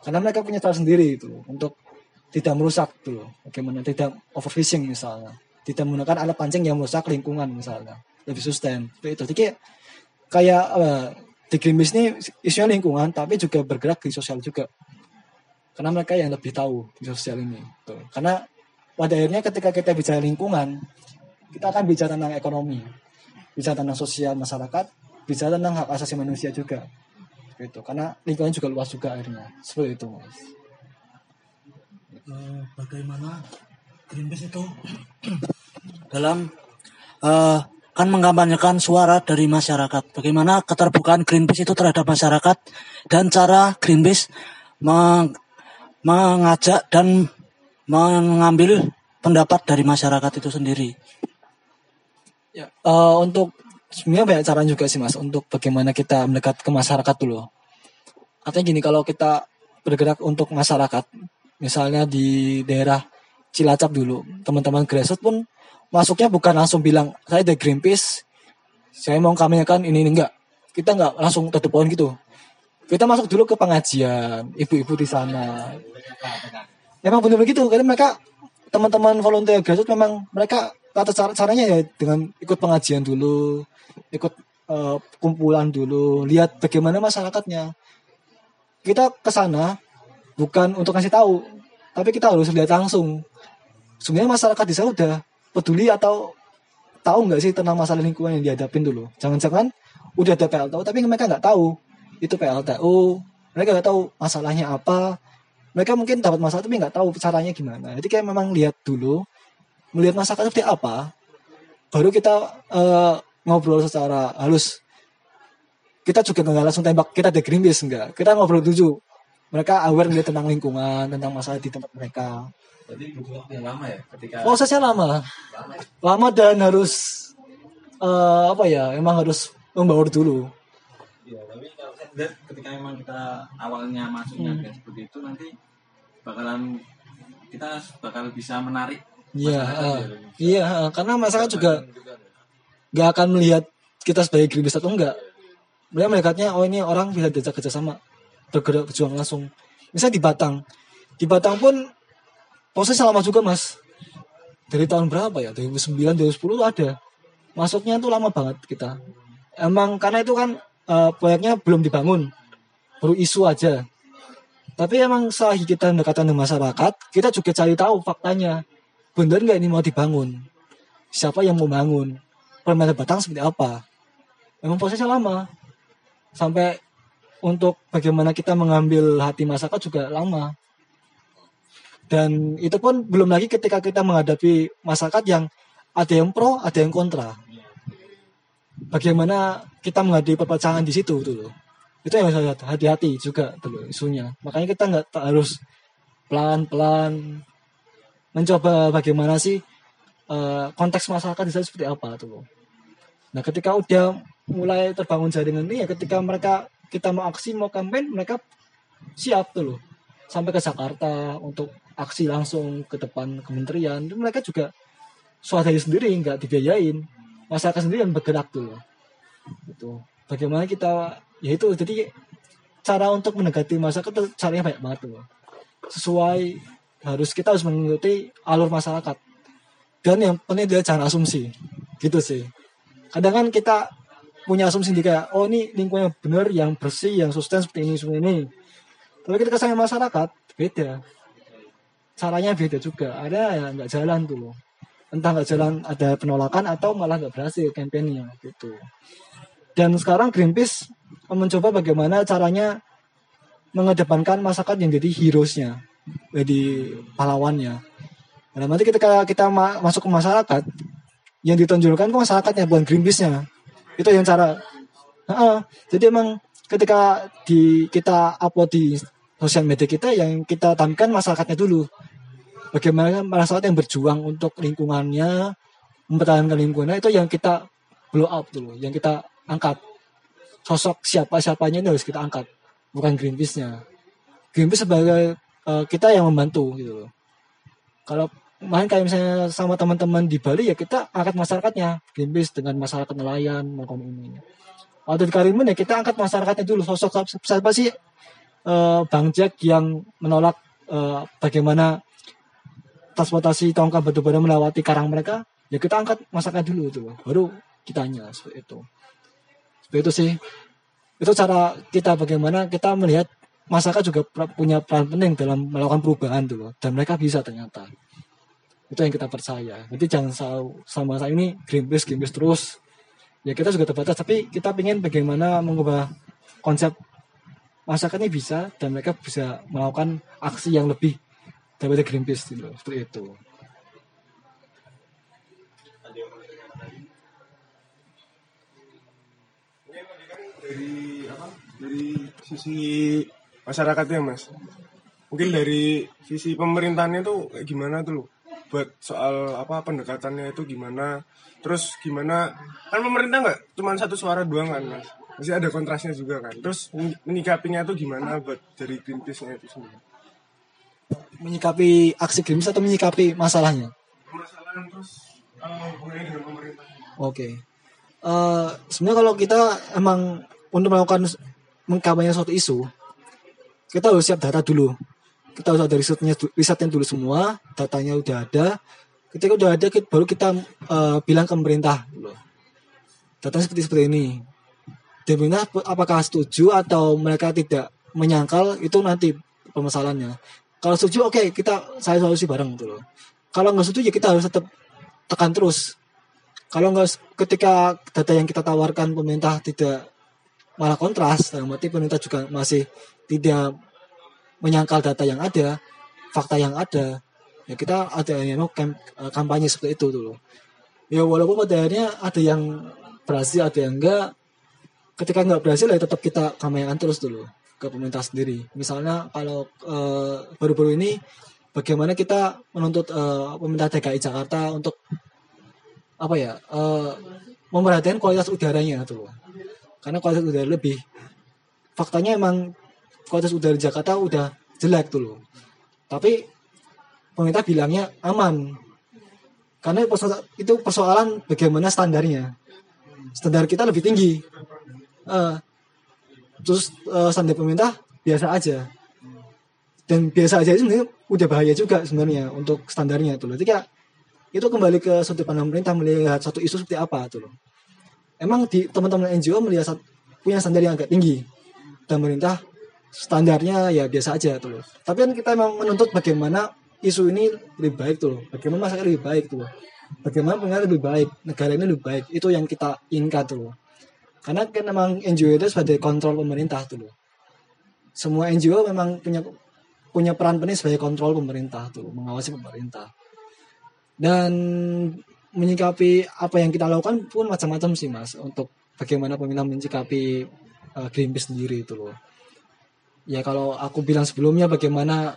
S4: Karena mereka punya cara sendiri itu untuk tidak merusak tuh loh. Bagaimana tidak overfishing misalnya. Tidak menggunakan alat pancing yang merusak lingkungan misalnya. Lebih sustain itu jadi kayak eh, di Greenpeace ini isunya lingkungan tapi juga bergerak di sosial juga. Karena mereka yang lebih tahu di sosial ini tuh. karena pada akhirnya ketika kita bicara lingkungan kita akan bicara tentang ekonomi bicara tentang sosial masyarakat bicara tentang hak asasi manusia juga itu karena lingkungan juga luas juga akhirnya. Seperti itu mas.
S6: Eh, bagaimana Greenpeace itu? Dalam eh, kan mengkampanyekan suara dari masyarakat. Bagaimana keterbukaan Greenpeace itu terhadap masyarakat dan cara Greenpeace meng- mengajak dan mengambil pendapat dari masyarakat itu sendiri.
S4: Ya, eh, untuk sebenarnya banyak cara juga sih mas untuk bagaimana kita mendekat ke masyarakat dulu. Artinya gini kalau kita bergerak untuk masyarakat, misalnya di daerah Cilacap dulu, teman-teman grassroots pun masuknya bukan langsung bilang saya dari Greenpeace, saya mau kampanyekan ini ini enggak. Kita enggak langsung tutup pohon gitu. Kita masuk dulu ke pengajian, ibu-ibu di sana. Memang benar begitu, karena mereka teman-teman volunteer grassroots memang mereka tata cara caranya ya dengan ikut pengajian dulu, ikut eh, kumpulan dulu, lihat bagaimana masyarakatnya. Kita ke sana bukan untuk kasih tahu, tapi kita harus lihat langsung. Sebenarnya masyarakat di sana udah peduli atau tahu nggak sih tentang masalah lingkungan yang dihadapin dulu. Jangan-jangan udah ada PLTU tapi mereka nggak tahu itu PLTU, mereka nggak tahu masalahnya apa. Mereka mungkin dapat masalah tapi nggak tahu caranya gimana. Jadi kayak memang lihat dulu, melihat masyarakat seperti apa, baru kita eh, ngobrol secara halus. Kita juga nggak langsung tembak kita ada Greenpeace enggak. Kita ngobrol dulu. Mereka aware tentang lingkungan, tentang masalah di tempat mereka.
S3: Berarti butuh waktu yang lama ya ketika
S4: Prosesnya lama, lama dan harus eh, apa ya? Emang harus membaur dulu.
S3: Iya, tapi kalau saya lihat ketika memang kita awalnya masuknya
S4: Hmm.
S3: kayak seperti itu nanti bakalan kita bakal bisa menarik
S4: Iya,
S3: bisa
S4: iya, eh, karena masyarakat juga nggak akan melihat kita sebagai Greenpeace atau enggak. Mereka melihatnya oh ini orang bisa diajak kerjasama, bergerak berjuang langsung. Misalnya di Batang, di Batang pun proses lama juga mas. Dari tahun berapa ya? 2009, 2010 tuh ada. Masuknya tuh lama banget kita. Emang karena itu kan eh, proyeknya belum dibangun, baru isu aja. Tapi emang selagi kita mendekatkan dengan masyarakat, kita juga cari tahu faktanya. Bener nggak ini mau dibangun? Siapa yang mau bangun? Permainan Batang seperti apa? Memang prosesnya lama. Sampai untuk bagaimana kita mengambil hati masyarakat juga lama. Dan itu pun belum lagi ketika kita menghadapi masyarakat yang ada yang pro, ada yang kontra. Bagaimana kita menghadapi perpecahan di situ dulu. Itu yang harus hati-hati juga dulu isunya. Makanya kita nggak harus pelan-pelan mencoba bagaimana sih eh, konteks masyarakat di sana seperti apa tuh. Nah, ketika udah mulai terbangun jaringan ini ya ketika mereka kita mau aksi mau campaign mereka siap tuh loh sampai ke Jakarta untuk aksi langsung ke depan kementerian. Mereka juga swadaya sendiri nggak dibiayain. Masyarakat sendiri yang bergerak tuh. Itu bagaimana kita ya itu. Jadi cara untuk mendekati masyarakat caranya banyak banget tuh. Sesuai harus kita harus mengikuti alur masyarakat. Dan yang penting adalah jangan asumsi. Gitu sih. Kadang kan kita punya asumsi sendiri kayak oh ini lingkungan yang benar yang bersih yang sustain seperti ini seperti ini. Tapi ketika sama masyarakat beda caranya beda juga ada yang nggak jalan tuh entah nggak jalan ada penolakan atau malah nggak berhasil kampanyenya gitu dan sekarang Greenpeace mencoba bagaimana caranya mengedepankan masyarakat yang jadi heroesnya jadi pahlawannya Nah, nanti ketika kita ma- masuk ke masyarakat, yang ditonjolkan ke masyarakatnya bukan Greenpeace-nya. Itu yang cara. Heeh. jadi emang ketika di kita upload di sosial media kita yang kita tampilkan masyarakatnya dulu. Bagaimana masyarakat yang berjuang untuk lingkungannya, mempertahankan lingkungannya itu yang kita blow up dulu, yang kita angkat. Sosok siapa-siapanya itu harus kita angkat, bukan Greenpeace-nya. Greenpeace sebagai eh, kita yang membantu gitu loh. Kalau main kayak misalnya sama teman-teman di Bali ya kita angkat masyarakatnya Greenpeace dengan masyarakat nelayan melakukan ini waktu di Karimun ya kita angkat masyarakatnya dulu sosok siapa sih eh, Bang Jack yang menolak eh, bagaimana transportasi tongkang batu bara melewati karang mereka ya kita angkat masyarakat dulu itu baru kitanya seperti itu. Seperti itu sih. Itu cara kita bagaimana kita melihat masyarakat juga punya peran penting dalam melakukan perubahan dulu dan mereka bisa ternyata. Itu yang kita percaya. Jadi jangan sama saya ini Greenpeace Greenpeace terus. Ya kita juga terbatas tapi kita ingin bagaimana mengubah konsep masyarakat ini bisa dan mereka bisa melakukan aksi yang lebih daripada Greenpeace gitu seperti itu
S7: dari apa dari sisi masyarakatnya mas. Mungkin dari sisi pemerintahnya tuh kayak gimana tuh buat soal apa pendekatannya itu gimana? Terus gimana? Kan pemerintah nggak cuma satu suara doang kan mas? Masih ada kontrasnya juga kan? Terus men- menyikapinya tuh gimana buat dari Greenpeace-nya itu sendiri
S4: menyikapi aksi Greenpeace atau menyikapi masalahnya
S7: permasalahan terus uh, hubungannya dengan pemerintah
S4: Oke. Eh, sebenarnya kalau kita emang untuk melakukan mengkampanyekan suatu isu, kita harus siap data dulu. Kita harus ada risetnya, risetnya dulu semua, datanya udah ada. Ketika udah ada, kita- baru kita eh, bilang ke pemerintah. Datanya seperti seperti ini. Dan pemerintah apakah setuju atau mereka tidak menyangkal itu nanti permasalahannya. Kalau setuju, oke kita saya solusi bareng gitu loh. Kalau nggak setuju, ya kita harus tetap tekan terus. Kalau nggak ketika data yang kita tawarkan pemerintah tidak malah kontras dalam arti pemerintah juga masih tidak menyangkal data yang ada fakta yang ada ya kita ada yang mau kam- eh, kampanye seperti itu dulu ya walaupun pada akhirnya ada yang berhasil ada yang enggak ketika nggak berhasil ya tetap kita kampanyekan terus dulu ke pemerintah sendiri. Misalnya kalau eh, baru-baru ini bagaimana kita menuntut eh, pemerintah DKI Jakarta untuk apa ya eh, memperhatikan kualitas udaranya tuh karena kualitas udara lebih faktanya emang kualitas udara Jakarta udah jelek loh. Tapi pemerintah bilangnya aman. Karena itu persoalan bagaimana standarnya. Standar kita lebih tinggi. Eh, terus eh, standar pemerintah biasa aja dan biasa aja itu sebenarnya udah bahaya juga sebenarnya untuk standarnya tuh loh. Kayak itu kembali ke sudut pandang pemerintah melihat satu isu seperti apa tuh loh. Emang di teman-teman NGO melihat punya standar yang agak tinggi dan pemerintah standarnya ya biasa aja tuh loh. Tapi kan kita memang menuntut bagaimana isu ini lebih baik tuh loh. Bagaimana masyarakat lebih baik tuh loh. Bagaimana pemerintah lebih baik, negara ini lebih baik. Itu yang kita inginkan tuh loh. Karena kan memang NGO itu sebagai kontrol pemerintah tuh loh. Semua NGO memang punya punya peran penting sebagai kontrol pemerintah tuh, mengawasi pemerintah. Dan menyikapi apa yang kita lakukan pun macam-macam sih mas untuk bagaimana pemerintah menyikapi uh, Greenpeace sendiri itu loh. Ya kalau aku bilang sebelumnya bagaimana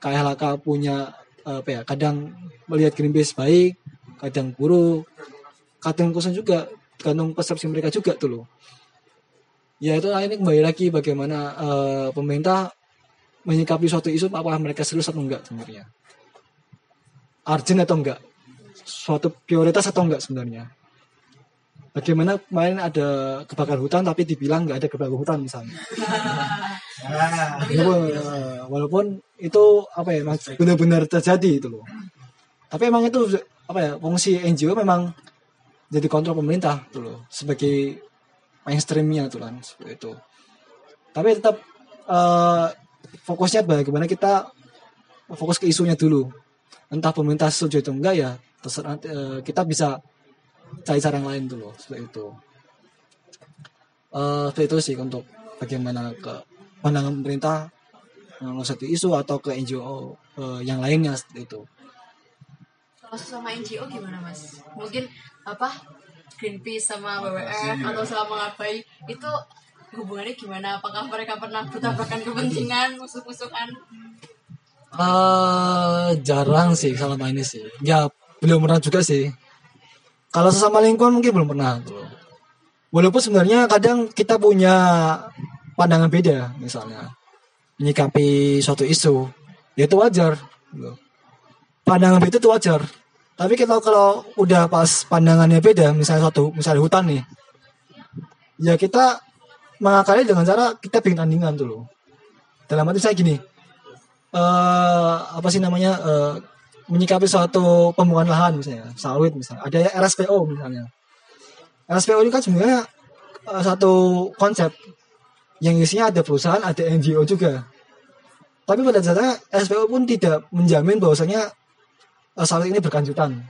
S4: KLHK punya uh, apa ya kadang melihat Greenpeace baik kadang buruk kadang kosong juga tergantung persepsi mereka juga tuh loh. Ya itu ini kembali lagi bagaimana uh, pemerintah menyikapi suatu isu apakah mereka serius atau enggak sebenarnya? Urgent atau enggak? Suatu prioritas atau enggak sebenarnya? Bagaimana kemarin ada kebakaran hutan tapi dibilang nggak ada kebakaran hutan misalnya? Walaupun, eh, walaupun itu apa ya benar-benar terjadi itu loh. Tapi emang itu apa ya fungsi NGO memang jadi kontrol pemerintah tuh loh sebagai mainstreamnya tuh kan seperti itu. Tapi tetap eh, fokusnya bagaimana kita fokus ke isunya dulu. Entah pemerintah setuju itu enggak ya terserah eh, kita bisa cari cara yang lain dulu seperti itu. Eh seperti itu sih untuk bagaimana ke pandangan pemerintah eh, satu isu atau ke NGO eh, yang lainnya seperti itu
S8: Kalau sama NGO gimana mas? Mungkin apa Greenpeace sama WWF atau sama ngabai itu hubungannya gimana? Apakah mereka pernah bertabrakan kepentingan, musuh-musuhan?
S4: Eh jarang sih selama ini sih. Ya belum pernah juga sih. Kalau sesama lingkungan mungkin belum pernah. tuh. Walaupun sebenarnya kadang kita punya pandangan beda misalnya menyikapi suatu isu, ya itu wajar. gitu. Pandangan beda itu wajar. Tapi kita kalau udah pas pandangannya beda, misalnya suatu misalnya hutan nih, ya kita mengakali dengan cara kita bikin tandingan dulu. Dalam arti saya gini, eh apa sih namanya eh, menyikapi suatu pembuangan lahan misalnya sawit misalnya. Ada RSPO misalnya. RSPO ini kan sebenarnya eh, satu konsep yang isinya ada perusahaan ada NGO juga. Tapi pada dasarnya RSPO pun tidak menjamin bahwasanya sawit ini berkelanjutan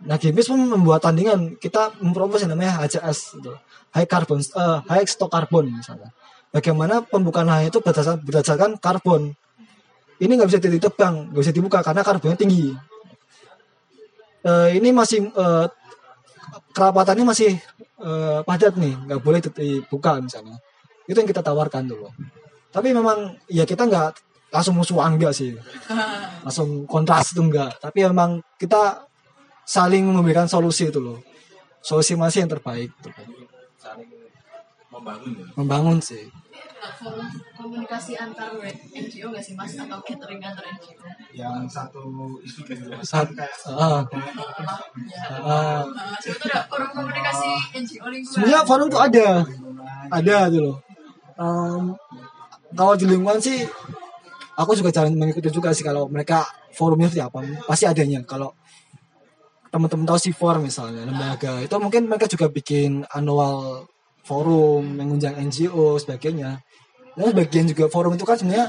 S4: nah Greenpeace pun membuat tandingan kita mempropos yang namanya HCS gitu. high carbon eh, high stock carbon misalnya bagaimana pembukaan lahan itu berdasarkan, berdasarkan karbon ini nggak bisa ditebang, nggak bisa dibuka karena karbonnya tinggi. Eh, ini masih eh, kerapatannya masih eh, padat nih, nggak boleh dibuka misalnya. Itu yang kita tawarkan dulu. Tapi memang ya kita nggak langsung musuhan enggak sih, langsung kontras itu enggak. Tapi memang kita saling memberikan solusi itu loh. Solusi masih yang terbaik. Tuh.
S5: saling membangun ya.
S4: Membangun sih.
S8: Komunikasi antar NGO nggak sih mas? Atau gathering antar NGO?
S5: yang satu isu gitu
S4: Saat, ah, ah,
S8: Uh, sebetulnya forum komunikasi NGO lingkungan.
S4: sebenarnya forum tuh ada, ada tuh loh. Em, kalau di lingkungan sih, aku juga jarang mengikuti juga sih kalau mereka forumnya seperti apa. Pasti adanya. Kalau teman-teman tahu C4 misalnya lembaga itu mungkin mereka juga bikin annual forum mengundang NGO sebagainya. Dan bagian juga forum itu kan sebenarnya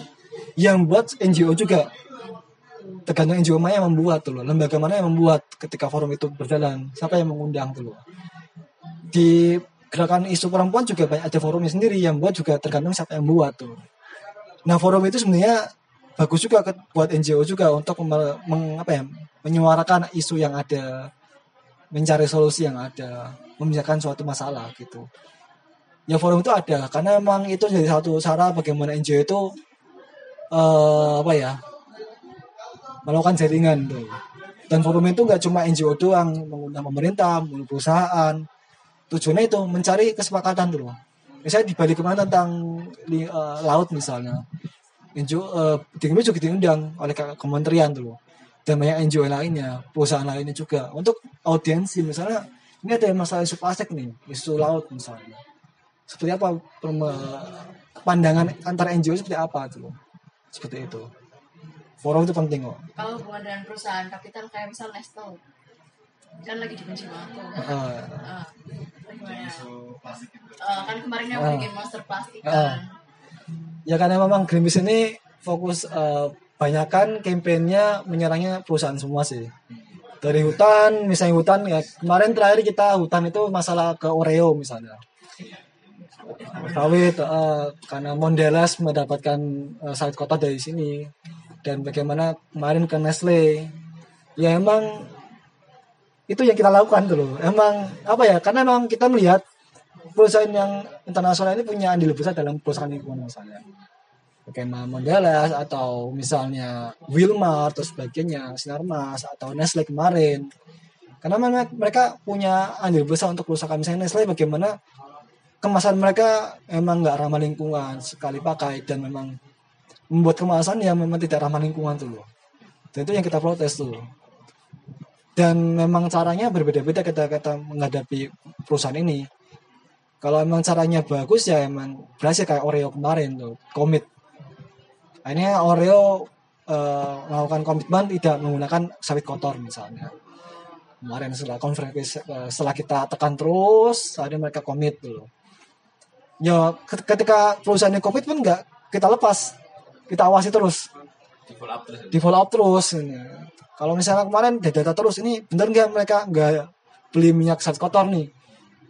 S4: yang buat NGO juga tergantung NGO mana yang membuat tuh loh lembaga mana yang membuat ketika forum itu berjalan siapa yang mengundang tuh loh di gerakan isu perempuan juga banyak ada forumnya sendiri yang buat juga tergantung siapa yang buat tuh nah forum itu sebenarnya bagus juga buat NGO juga untuk meng- apa ya menyuarakan isu yang ada mencari solusi yang ada membicarakan suatu masalah gitu ya forum itu ada karena memang itu jadi satu cara bagaimana NGO itu eh, apa ya melakukan jaringan tuh. Dan forum itu nggak cuma NGO doang, mengundang pemerintah, mengundang perusahaan. Tujuannya itu mencari kesepakatan dulu. Misalnya di Bali kemarin tentang eh, laut misalnya. NGO uh, juga diundang oleh ke- kementerian dulu. Dan banyak NGO lainnya, perusahaan lainnya juga. Untuk audiensi misalnya, ini ada masalah isu plastik nih, isu laut misalnya. Seperti apa pandangan antara NGO seperti apa tuh? Seperti itu. Forum itu penting kok.
S8: Kalau hubungan dengan perusahaan kapital kayak misal Nestle kan lagi dibenci banget tuh.
S4: Heeh.
S8: Uh,
S5: itu
S8: Uh, kan kemarin yang
S4: Ah.
S8: bikin monster plastik
S4: Ah.
S8: kan.
S4: Ya karena memang Greenpeace ini fokus eh, banyakan kampanyenya menyerangnya perusahaan semua sih. Dari hutan, misalnya hutan ya kemarin terakhir kita hutan itu masalah ke Oreo misalnya. Sawit eh, karena Mondelez mendapatkan eh, sawit kota dari sini dan bagaimana kemarin ke Nestle. Ya emang itu yang kita lakukan dulu. Emang apa ya? Karena memang kita melihat perusahaan yang internasional ini punya andil besar dalam perusahaan lingkungan misalnya. Bagaimana Mondelez atau misalnya Wilmar atau sebagainya, Sinarmas atau Nestle kemarin. Karena mereka punya andil besar untuk kerusakan misalnya Nestle bagaimana kemasan mereka emang nggak ramah lingkungan sekali pakai dan memang membuat kemasan yang memang tidak ramah lingkungan tuh loh. Dan itu yang kita protes tuh. Dan memang caranya berbeda-beda kita kita menghadapi perusahaan ini kalau emang caranya bagus ya emang berhasil kayak Oreo kemarin tuh komit. Akhirnya Oreo eh, melakukan komitmen tidak menggunakan sawit kotor misalnya. Kemarin setelah konferensi eh, setelah kita tekan terus akhirnya mereka komit dulu ya ket- ketika perusahaan ini komitmen nggak kita lepas kita awasi terus.
S3: Di follow up terus.
S4: Di follow up terus ini. kalau misalnya kemarin data terus ini bener nggak mereka nggak beli minyak sawit kotor nih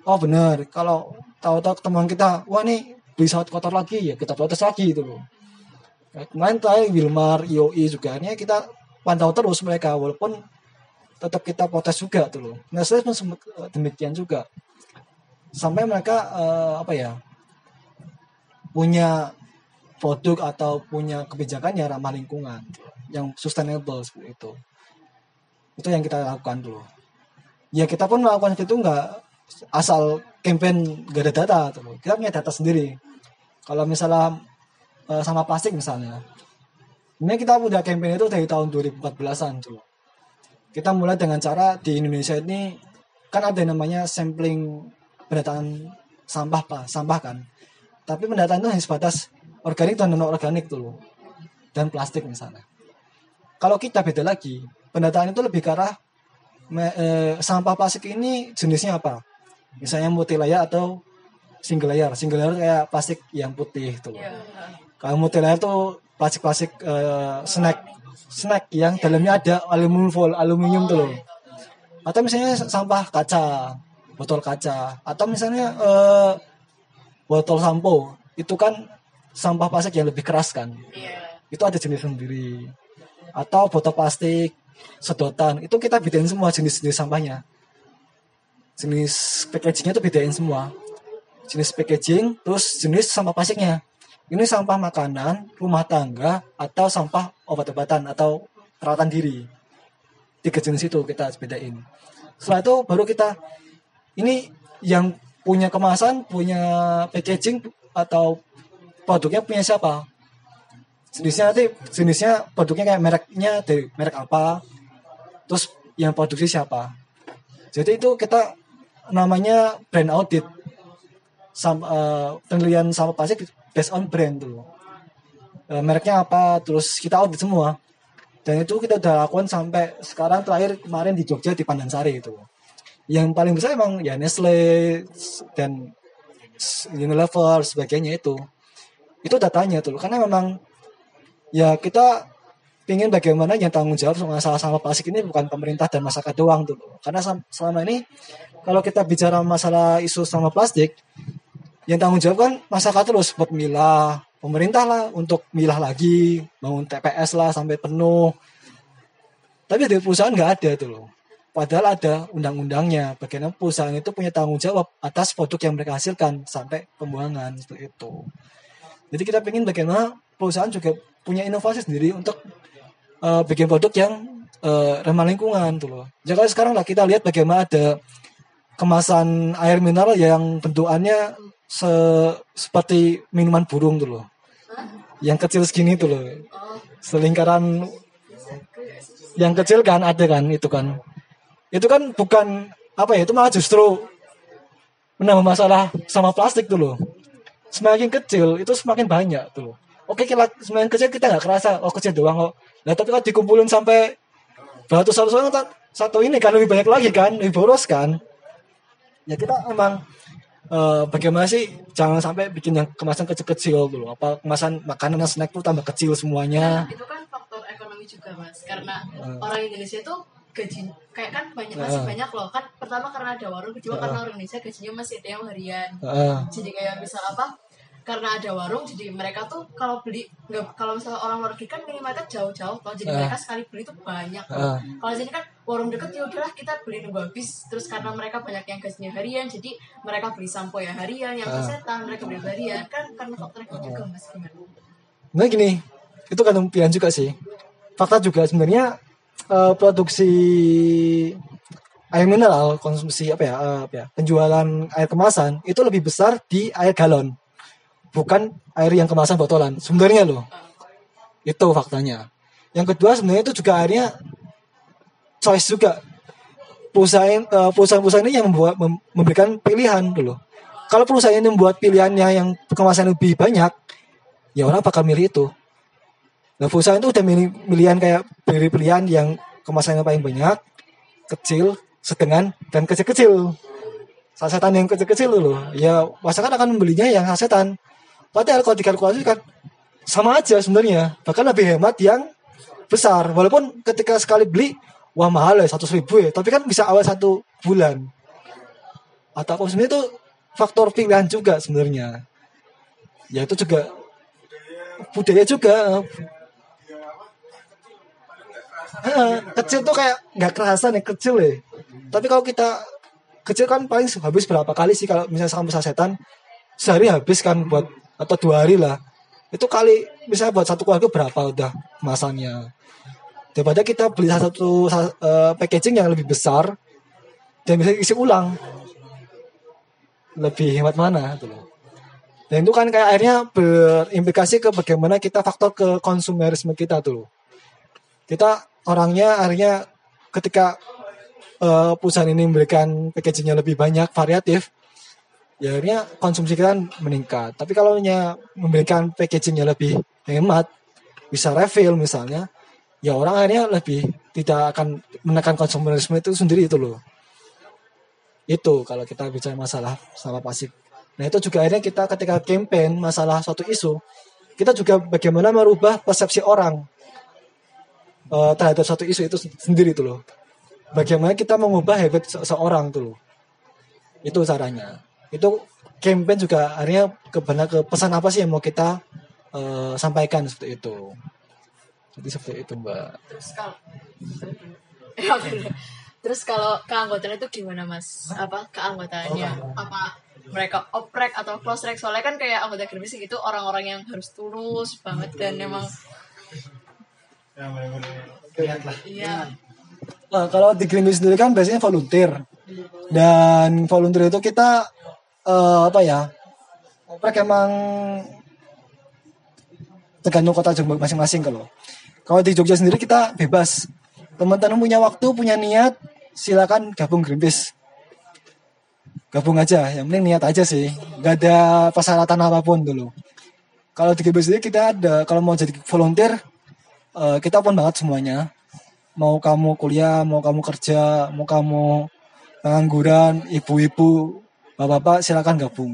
S4: oh bener. Kalau tahu-tahu teman kita wah nih beli sawit kotor lagi ya kita protes lagi itu loh. Nah, kemarin tadi Wilmar IOI juga ini kita pantau terus mereka walaupun tetap kita protes juga tuh loh. Nestle pun sempat eh, demikian juga. Sampai mereka eh, apa ya punya produk atau punya kebijakan yang ramah lingkungan yang sustainable seperti itu. Itu yang kita lakukan dulu ya kita pun melakukan itu nggak asal campaign gak ada data tuh. Kita punya data sendiri. Kalau misalnya eh, sama plastik misalnya ini kita udah campaign itu dari tahun 2014an tuh. Kita mulai dengan cara di Indonesia ini kan ada namanya sampling pendataan sampah pak sampah kan. Tapi pendataan itu hanya sebatas organik dan non organik dulu dan plastik misalnya. Kalau kita beda lagi pendataan itu lebih ke arah me- eh, sampah plastik ini jenisnya apa misalnya multi layer atau single layer single layer kayak plastik yang putih tuh kalau multi layer tuh plastik-plastik eh, snack. Snack yang dalamnya ada aluminium foil aluminium tuh loh. Atau misalnya sampah kaca botol kaca. Atau misalnya eh, botol sampo. Itu kan sampah plastik yang lebih keras kan. Itu ada jenis sendiri. Atau botol plastik sedotan. Itu kita bedain semua jenis-jenis sampahnya jenis packagingnya tuh bedain semua. Jenis packaging terus jenis sampah plastiknya. Ini sampah makanan rumah tangga atau sampah obat-obatan atau perawatan diri. Tiga jenis itu kita bedain. Setelah itu baru kita ini yang punya kemasan punya packaging atau produknya punya siapa? Jenisnya nanti jenisnya produknya kayak mereknya dari merek apa? Terus yang produksi siapa? Jadi itu kita namanya brand audit. Sam, eh, penilaian sama plastik based on brand dulu Eh, mereknya apa terus kita audit semua. Dan itu kita udah lakukan sampai sekarang terakhir kemarin di Jogja di Pandansari itu. Yang paling besar emang ya Nestle dan Unilever sebagainya itu. Itu datanya tuh karena memang ya kita ingin bagaimana yang tanggung jawab masalah sampah plastik ini bukan pemerintah dan masyarakat doang tuh karena selama ini kalau kita bicara masalah isu sampah plastik yang tanggung jawab kan masyarakat terus buat milah. Pemerintah lah untuk milah lagi bangun TPS lah sampai penuh. Tapi dari perusahaan nggak ada tuh loh padahal ada undang-undangnya. Bagaimana perusahaan itu punya tanggung jawab atas produk yang mereka hasilkan sampai pembuangan seperti itu. Jadi kita ingin bagaimana perusahaan juga punya inovasi sendiri untuk eh, bikin produk yang eh, ramah lingkungan tuh loh. Jadi sekarang lah kita lihat bagaimana ada kemasan air mineral yang bentukannya se- seperti minuman burung tuh loh. Yang kecil segini tuh loh. Selingkaran yang kecil kan ada kan itu kan. Itu kan bukan apa ya itu malah justru menambah masalah sama plastik tuh loh semakin kecil itu semakin banyak tuh. Oke kita semakin kecil kita nggak kerasa oh kecil doang kok. Nah tapi kalau dikumpulin sampai beratus ratus orang tak- satu ini kan lebih banyak lagi kan lebih boros kan. Ya kita emang eh, bagaimana sih jangan sampai bikin yang kemasan kecil-kecil dulu. Apa kemasan makanan dan snack tuh tambah kecil semuanya.
S8: itu kan faktor ekonomi juga mas karena
S4: Eh.
S8: orang Indonesia tuh gaji kayak kan banyak masih
S4: Eh.
S8: banyak loh kan pertama karena ada warung kedua karena orang Indonesia gajinya masih ada yang harian
S4: Heeh.
S8: jadi kayak misal apa karena ada warung jadi mereka tuh kalau beli nggak kalau misalnya orang luar negeri kan minimarket jauh-jauh kalau jadi
S4: Eh.
S8: mereka sekali beli tuh banyak
S4: Eh.
S8: kalau sini kan warung deket ya udahlah kita beli nunggu habis terus karena mereka banyak yang gajinya harian jadi mereka beli sampo ya harian yang
S4: Eh.
S8: setan mereka beli harian kan karena faktor ekonomi juga mas gimana
S4: Nah gini, itu kan pilihan juga sih. Fakta juga sebenarnya eh, produksi air mineral, konsumsi apa ya, eh, apa ya, penjualan air kemasan itu lebih besar di air galon, bukan air yang kemasan botolan. Sebenarnya loh, itu faktanya. Yang kedua sebenarnya itu juga airnya choice juga. eh, perusahaan-perusahaan ini yang membuat mem- memberikan pilihan dulu. Kalau perusahaan ini membuat pilihannya yang kemasan lebih banyak, ya orang bakal milih itu. Nah perusahaan itu udah milih pilihan kayak pilih pilihan yang kemasannya paling banyak, kecil, sedang, dan kecil-kecil. Sasetan yang kecil-kecil dulu, ya masyarakat akan membelinya yang sasetan. Padahal kalau dikalkulasi kan sama aja sebenarnya, bahkan lebih hemat yang besar. Walaupun ketika sekali beli, wah mahal ya seratus ribu ya, tapi kan bisa awal satu bulan. Atau apa sebenarnya itu faktor pilihan juga sebenarnya. Ya itu juga budaya juga. Kecil tuh kayak nggak kerasan ya kecil ya. Tapi kalau kita kecil kan paling habis berapa kali sih kalau misalnya sampai sasetan sehari habis kan buat atau dua hari lah. Itu kali misalnya buat satu keluarga berapa udah kemasannya daripada kita beli satu sa- eh, packaging yang lebih besar dan bisa isi ulang. Lebih hemat mana gitu loh. Dan itu kan kayak akhirnya berimplikasi ke bagaimana kita faktor ke konsumerisme kita tuh loh. Kita orangnya akhirnya ketika eh, perusahaan ini memberikan packagingnya lebih banyak variatif ya akhirnya konsumsi kita meningkat. Tapi kalau nya memberikan packagingnya lebih hemat bisa refill misalnya ya orang akhirnya lebih tidak akan menekan konsumerisme itu sendiri itu loh. Itu kalau kita bicara masalah sampah plastik. Nah itu juga akhirnya kita ketika campaign masalah suatu isu kita juga bagaimana merubah persepsi orang eh, terhadap suatu isu itu sendiri itu loh. Bagaimana kita mengubah habit se- seorang tuh loh. Itu caranya itu campaign juga akhirnya ke benar ke pesan apa sih yang mau kita eh, sampaikan seperti itu. Jadi seperti itu mbak.
S8: Terus kalau Ya. Terus kalau keanggotaan itu gimana mas? Apa keanggotaannya? Apa mereka oprek atau close track? Soalnya kan kayak anggota Greenpeace gitu orang-orang yang harus tulus banget dan emang iya.
S4: Nah, kalau di Greenpeace sendiri kan biasanya volunteer. Dan volunteer itu kita eh, apa ya? Oprek emang tergantung kota Jogja masing-masing kalau. Kalau di Jogja sendiri kita bebas. Teman-teman punya waktu punya niat silakan gabung Greenpeace. Gabung aja yang penting niat aja sih. Nggak ada persyaratan apa pun dulu. Kalau di Greenpeace sendiri kita ada kalau mau jadi volunteer eh, kita open banget semuanya. Mau kamu kuliah, mau kamu kerja, mau kamu pengangguran, ibu-ibu, bapak-bapak silakan gabung.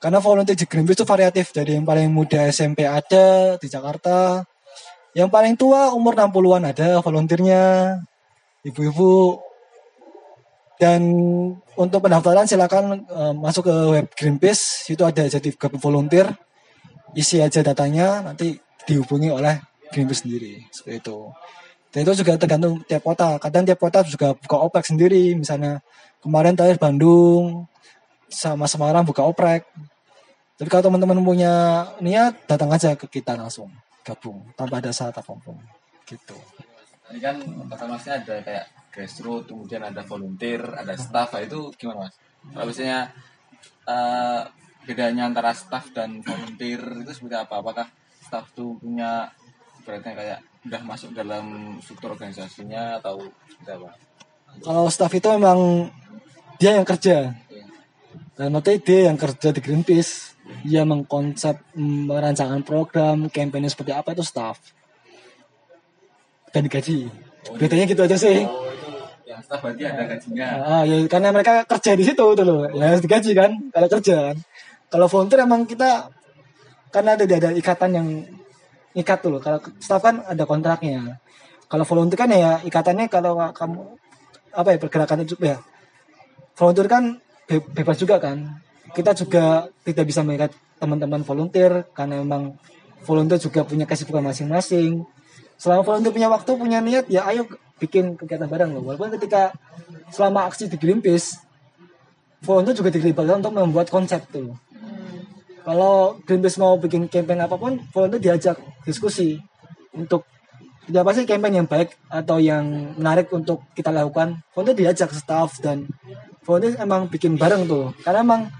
S4: Karena volunteer di Greenpeace itu variatif, dari yang paling muda SMP ada di Jakarta, yang paling tua umur 60-an ada volunteernya, ibu-ibu. Dan untuk pendaftaran silakan eh, masuk ke web Greenpeace, itu ada jadi volunteer, isi aja datanya, nanti dihubungi oleh Greenpeace sendiri, seperti itu. Dan itu juga tergantung tiap kota. Kadang tiap kota juga buka oprek sendiri. Misalnya kemarin terakhir Bandung sama Semarang buka oprek. Jadi kalau teman-teman punya niat, datang aja ke kita langsung gabung tanpa ada syarat apa pun. Gitu.
S3: Ini kan kata masnya ada kayak grassroots, kemudian ada volunteer, ada staff, nah, itu gimana mas? Kalau misalnya eh, bedanya antara staff dan volunteer itu seperti apa? Apakah staff tuh punya ibaratnya kayak udah masuk dalam struktur organisasinya atau seperti apa?
S4: Kalau staff itu memang dia yang kerja. Dan nanti dia yang kerja di Greenpeace. Dia mengkonsep mm, merancangkan program, kampanye seperti apa itu staff. Dan digaji. Bedanya gitu aja sih.
S3: Oh itu yang staff berarti ada gajinya.
S4: Ah, ya karena mereka kerja di situ tuh loh. Ya harus digaji kan kalau kerja kan. Kalau volunteer emang kita karena ada ada ikatan yang ikat tuh loh. Kalau staff kan ada kontraknya. Kalau volunteer kan ya ikatannya kalau kamu apa ya pergerakan itu ya. Volunteer kan be- bebas juga kan. Kita juga tidak bisa mengikat teman-teman volunteer karena memang volunteer juga punya kesibukan masing-masing. Selama volunteer punya waktu, punya niat, ya ayo bikin kegiatan bareng loh. Walaupun ketika selama aksi di Greenpeace, volunteer juga dilibatkan untuk membuat konsep tuh. Kalau Greenpeace mau bikin campaign apa pun, volunteer diajak diskusi untuk ya pasti campaign yang baik atau yang menarik untuk kita lakukan. Volunteer diajak staff dan volunteer emang bikin bareng tuh. Karena emang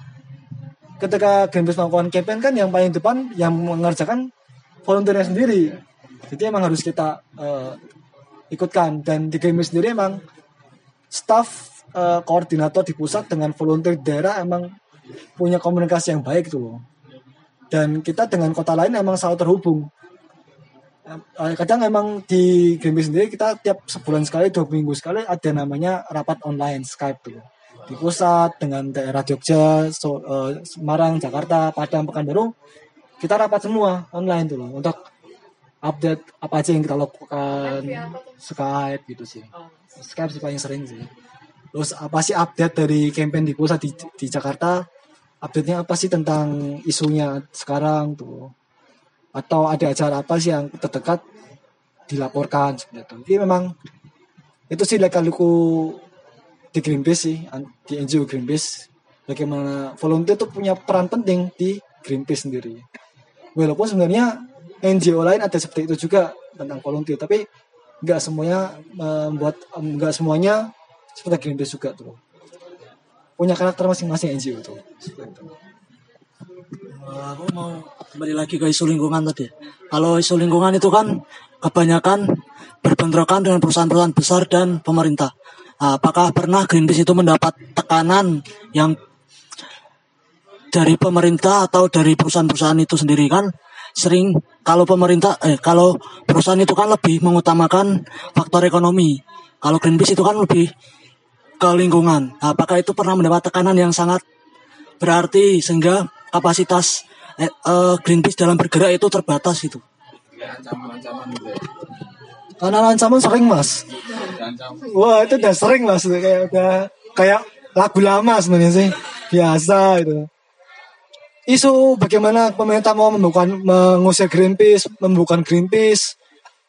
S4: ketika Greenpeace melakukan campaign kan yang paling depan yang mengerjakan volunteernya sendiri. Jadi emang harus kita eh, ikutkan dan di Greenpeace sendiri emang staff eh, koordinator di pusat dengan volunteer daerah emang punya komunikasi yang baik tuh. Dan kita dengan kota lain emang selalu terhubung. Eh, Kadang emang di Greenpeace sendiri kita tiap sebulan sekali, dua minggu sekali ada namanya rapat online Skype tuh. Di pusat dengan daerah Jogja, So- eh, Semarang, Jakarta, Padang, Pekanbaru, kita rapat semua online tuh loh untuk update apa aja yang kita lakukan Skype gitu sih. Skype sih paling sering sih. Terus apa sih update dari campaign di pusat di, di Jakarta? Update-nya apa sih tentang isunya sekarang tuh? Atau ada acara apa sih yang terdekat dilaporkan seperti itu. Jadi memang itu sih lekaluku di Greenpeace sih, di NGO Greenpeace. Bagaimana volunteer itu punya peran penting di Greenpeace sendiri. Walaupun sebenarnya NGO lain ada seperti itu juga tentang volunteer, tapi nggak semuanya membuat nggak semuanya seperti Greenpeace juga tuh. Punya karakter masing-masing NGO tuh.
S6: Eh, aku mau kembali lagi ke isu lingkungan tadi. Kalau isu lingkungan itu kan kebanyakan berbentrokan dengan perusahaan-perusahaan besar dan pemerintah. Apakah pernah Greenpeace itu mendapat tekanan yang dari pemerintah atau dari perusahaan-perusahaan itu sendiri kan sering kalau pemerintah eh kalau perusahaan itu kan lebih mengutamakan faktor ekonomi. Kalau Greenpeace itu kan lebih ke lingkungan. Apakah itu pernah mendapat tekanan yang sangat berarti sehingga kapasitas eh, eh, Greenpeace dalam bergerak itu terbatas itu.
S3: Kayak ancaman-ancaman gitu ya.
S4: Karena ancaman sering mas. Wah itu udah sering mas, kayak udah kayak lagu lama sebenarnya sih, biasa itu. Isu bagaimana pemerintah mau membukan mengusir Greenpeace, membukan Greenpeace,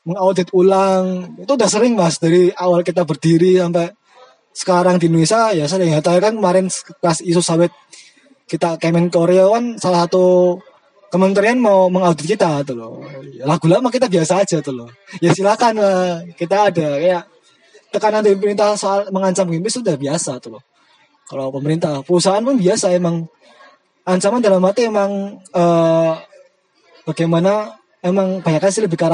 S4: mengaudit ulang, itu udah sering mas dari awal kita berdiri sampai sekarang di Indonesia ya sering. Ya kan kemarin pas isu sawit kita Kemenkorea kan salah satu kementerian mau mengaudit kita tuh loh. Ya, Lagu lama kita biasa aja tuh loh. Ya silakan lah, kita ada kayak tekanan dari pemerintah soal mengancam Greenpeace sudah biasa tuh loh. Kalau pemerintah, perusahaan pun biasa emang ancaman dalam arti emang eh, bagaimana emang banyak sih lebih ke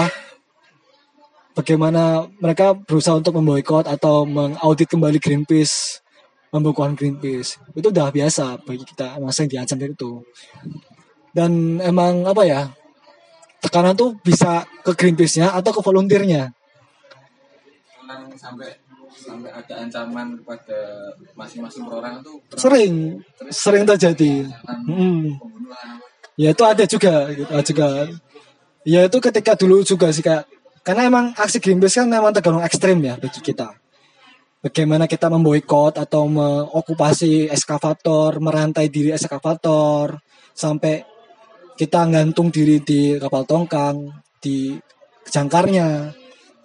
S4: bagaimana mereka berusaha untuk memboikot atau mengaudit kembali Greenpeace, membukukan Greenpeace. Itu udah biasa bagi kita, emang sering diancam dari itu. Dan emang apa ya, tekanan tuh bisa ke Greenpeace-nya atau ke volunteernya.
S3: Memang sampai sampai ada ancaman kepada masing-masing orang itu
S4: Sering, sering terjadi. Hmm. Ya itu ada juga, gitu, ada juga. Ya itu ketika dulu juga sih kayak karena emang aksi Greenpeace kan memang tergolong ekstrim ya bagi kita. Bagaimana kita memboikot atau mengokupasi eskavator, merantai diri eskavator, sampai kita gantung diri di kapal tongkang, di jangkarnya.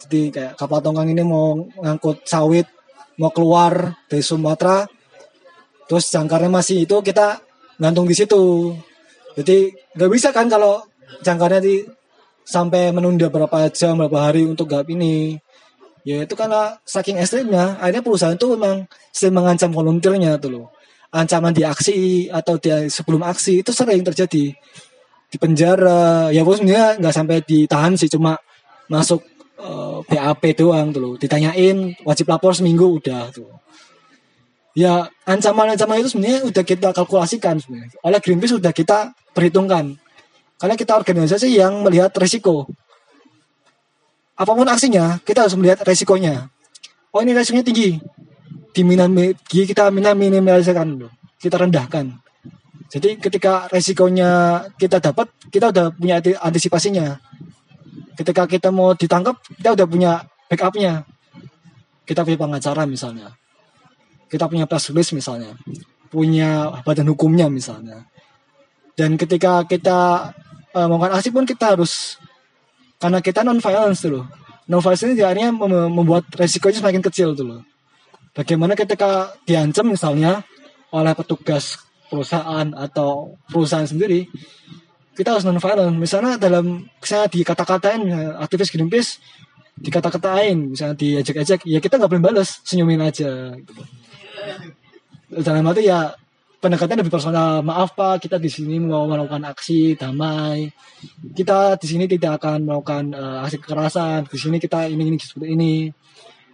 S4: Jadi kayak kapal tongkang ini mau ngangkut sawit, mau keluar dari Sumatera, terus jangkarnya masih itu kita gantung di situ. Jadi nggak bisa kan kalau jangkarnya di sampai menunda berapa jam, berapa hari untuk gap ini. Ya itu karena saking ekstrimnya, akhirnya perusahaan itu memang sering mengancam volunteernya tuh loh. Ancaman di aksi atau di sebelum aksi itu sering terjadi di penjara. Ya sebenarnya nggak sampai ditahan sih, cuma masuk BAP doang tuh loh. Ditanyain wajib lapor seminggu udah tuh. Ya ancaman-ancaman itu sebenarnya udah kita kalkulasikan sebenarnya. Oleh Greenpeace sudah kita perhitungkan. Karena kita organisasi yang melihat resiko. Apa pun aksinya, kita harus melihat resikonya. Oh ini resikonya tinggi. Diminam, kita minimalisasikan dulu. Kita rendahkan. Jadi ketika resikonya kita dapat, kita udah punya anti- antisipasinya. Ketika kita mau ditangkap, kita udah punya backupnya. Kita punya pengacara misalnya. Kita punya press release misalnya. Punya badan hukumnya misalnya. Dan ketika kita eh, melakukan aksi pun kita harus karena kita non violence dulu. Non violence ini akhirnya mem- membuat resikonya semakin kecil dulu. Bagaimana ketika diancam misalnya oleh petugas perusahaan atau perusahaan sendiri, kita harus non violent. Misalnya dalam misalnya dikata-katain misalnya aktivis Greenpeace dikata-katain, misalnya diajak-ajak, ya kita nggak boleh balas, senyumin aja. Gitu. Dalam arti ya pendekatan lebih personal. Maaf Pak, kita di sini mau melakukan aksi damai. Kita di sini tidak akan melakukan eh, aksi kekerasan. Di sini kita ini ini seperti ini.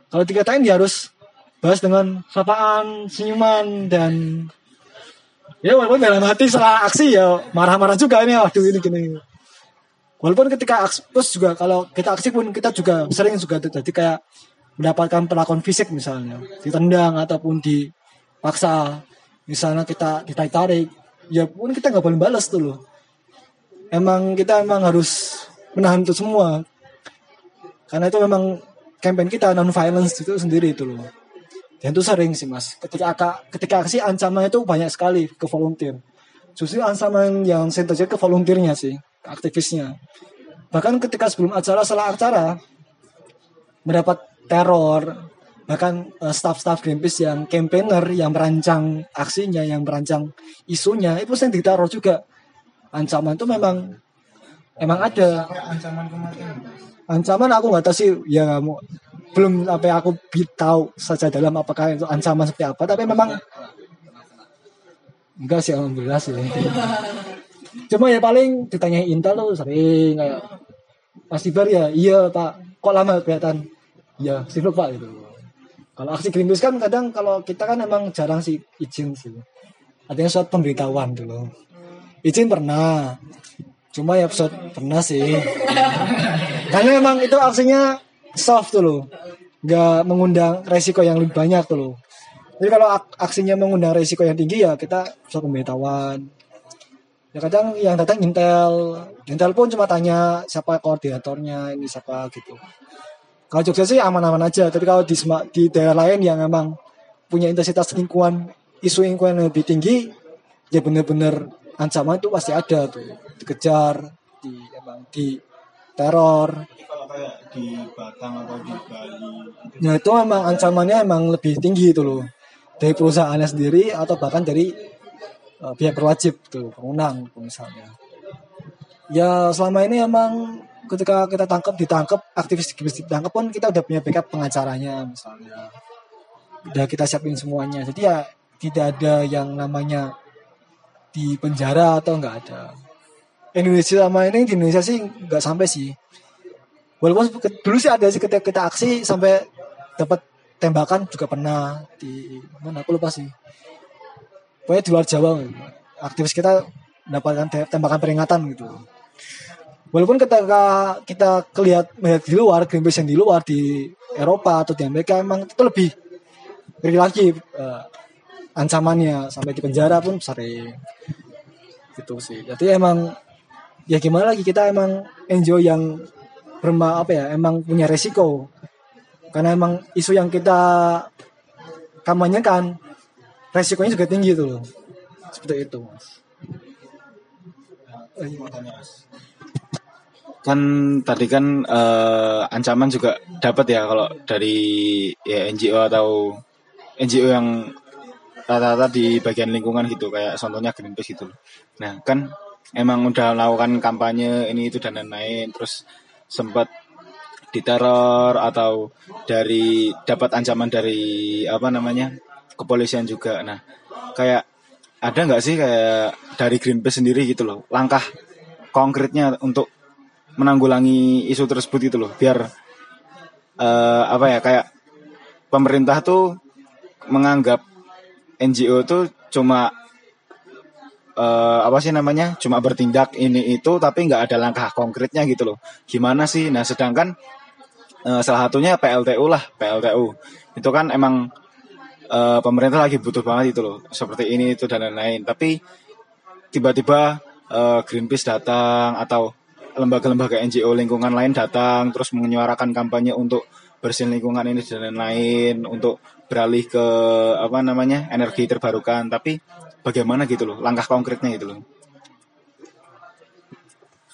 S4: Kalau dikatain ya harus bahas dengan sapaan, senyuman dan ya walaupun dalam hati setelah aksi ya marah-marah juga ini waduh ini gini. Walaupun ketika aksi terus juga kalau kita aksi pun kita juga sering juga jadi kayak mendapatkan perlakuan fisik misalnya ditendang ataupun dipaksa misalnya kita ditarik-tarik ya pun kita nggak boleh balas tuh loh. Emang kita emang harus menahan itu semua. Karena itu memang campaign kita non violence itu sendiri itu loh dan itu sering sih mas. Ketika ketika aksi ancaman itu banyak sekali ke volunteer. Justru ancaman yang saya terjadi ke volunteernya sih ke aktivisnya. Bahkan ketika sebelum acara setelah acara mendapat teror bahkan uh, staff-staff Greenpeace yang campaigner yang merancang aksinya yang merancang isunya itu sering ditaruh juga. Ancaman itu memang emang ada.
S9: Ancaman kematian
S4: ancaman aku nggak tahu sih ya mau belum sampai aku tahu saja dalam apakah itu ancaman seperti apa. Tapi memang enggak sih alhamdulillah sih. Cuma ya paling ditanya Intel tuh sering kayak Mas Ibar ya? Iya pak. Kok lama kelihatan? Ya sibuk pak gitu. Kalau aksi Greenpeace kan kadang kalau kita kan emang jarang sih izin sih. Adanya suatu pemberitahuan dulu. Izin pernah. Cuma ya episode pernah sih. Karena emang itu aksinya soft tuh loh. Nggak mengundang resiko yang lebih banyak tuh loh. Jadi kalau ak- aksinya mengundang resiko yang tinggi ya kita bisa pemberitahuan. Ya kadang yang datang Intel. Intel pun cuma tanya siapa koordinatornya ini siapa gitu. Kalau Jogja sih aman-aman aja. Tapi kalau di di daerah lain yang memang punya intensitas lingkungan isu lingkungan yang lebih tinggi ya bener-bener ancaman itu pasti ada tuh. Dikejar di emang di teror
S9: kalau kayak di Batang atau di Bali
S4: Ya itu memang ancamannya emang lebih tinggi itu loh dari perusahaannya sendiri atau bahkan dari uh, pihak berwajib tuh pengundang misalnya. Ya selama ini emang ketika kita tangkap ditangkap aktivis aktivis ditangkap pun kita udah punya backup pengacaranya misalnya. Udah kita siapin semuanya. Jadi ya tidak ada yang namanya di penjara atau enggak ada. Indonesia sama ini di Indonesia sih nggak sampai sih. Walaupun dulu sih ada sih ketika kita aksi sampai dapat tembakan juga pernah di mana aku lupa sih. Pokoknya di luar Jawa aktivis kita mendapatkan te- tembakan peringatan gitu. Walaupun ketika kita kelihat melihat di luar Greenpeace yang di luar di Eropa atau di Amerika emang itu lebih ngeri lagi eh, ancamannya sampai di penjara pun sering gitu sih. Jadi emang ya gimana lagi kita emang NGO yang berma apa ya emang punya resiko karena emang isu yang kita kampanyekan resikonya juga tinggi tuh loh seperti itu mas
S9: Mas.
S5: kan tadi kan eh, ancaman juga dapat ya kalau dari ya NGO atau NGO yang rata-rata di bagian lingkungan gitu kayak contohnya Greenpeace gitu. Nah kan emang udah melakukan kampanye ini itu dan lain-lain terus sempat diteror atau dari dapat ancaman dari apa namanya kepolisian juga. Nah kayak ada nggak sih kayak dari Greenpeace sendiri gitu loh langkah konkretnya untuk menanggulangi isu tersebut gitu loh biar eh, apa ya kayak pemerintah tuh menganggap NGO tuh cuma eh, apa sih namanya cuma bertindak ini itu tapi nggak ada langkah konkretnya gitu loh. Gimana sih? Nah sedangkan eh, salah satunya PLTU lah PLTU itu kan emang eh, pemerintah lagi butuh banget itu loh seperti ini itu dan lain-lain. Tapi tiba-tiba eh, Greenpeace datang atau lembaga-lembaga NGO lingkungan lain datang terus menyuarakan kampanye untuk bersihin lingkungan ini dan lain-lain untuk beralih ke apa namanya energi terbarukan. Tapi bagaimana gitu loh langkah konkretnya gitu loh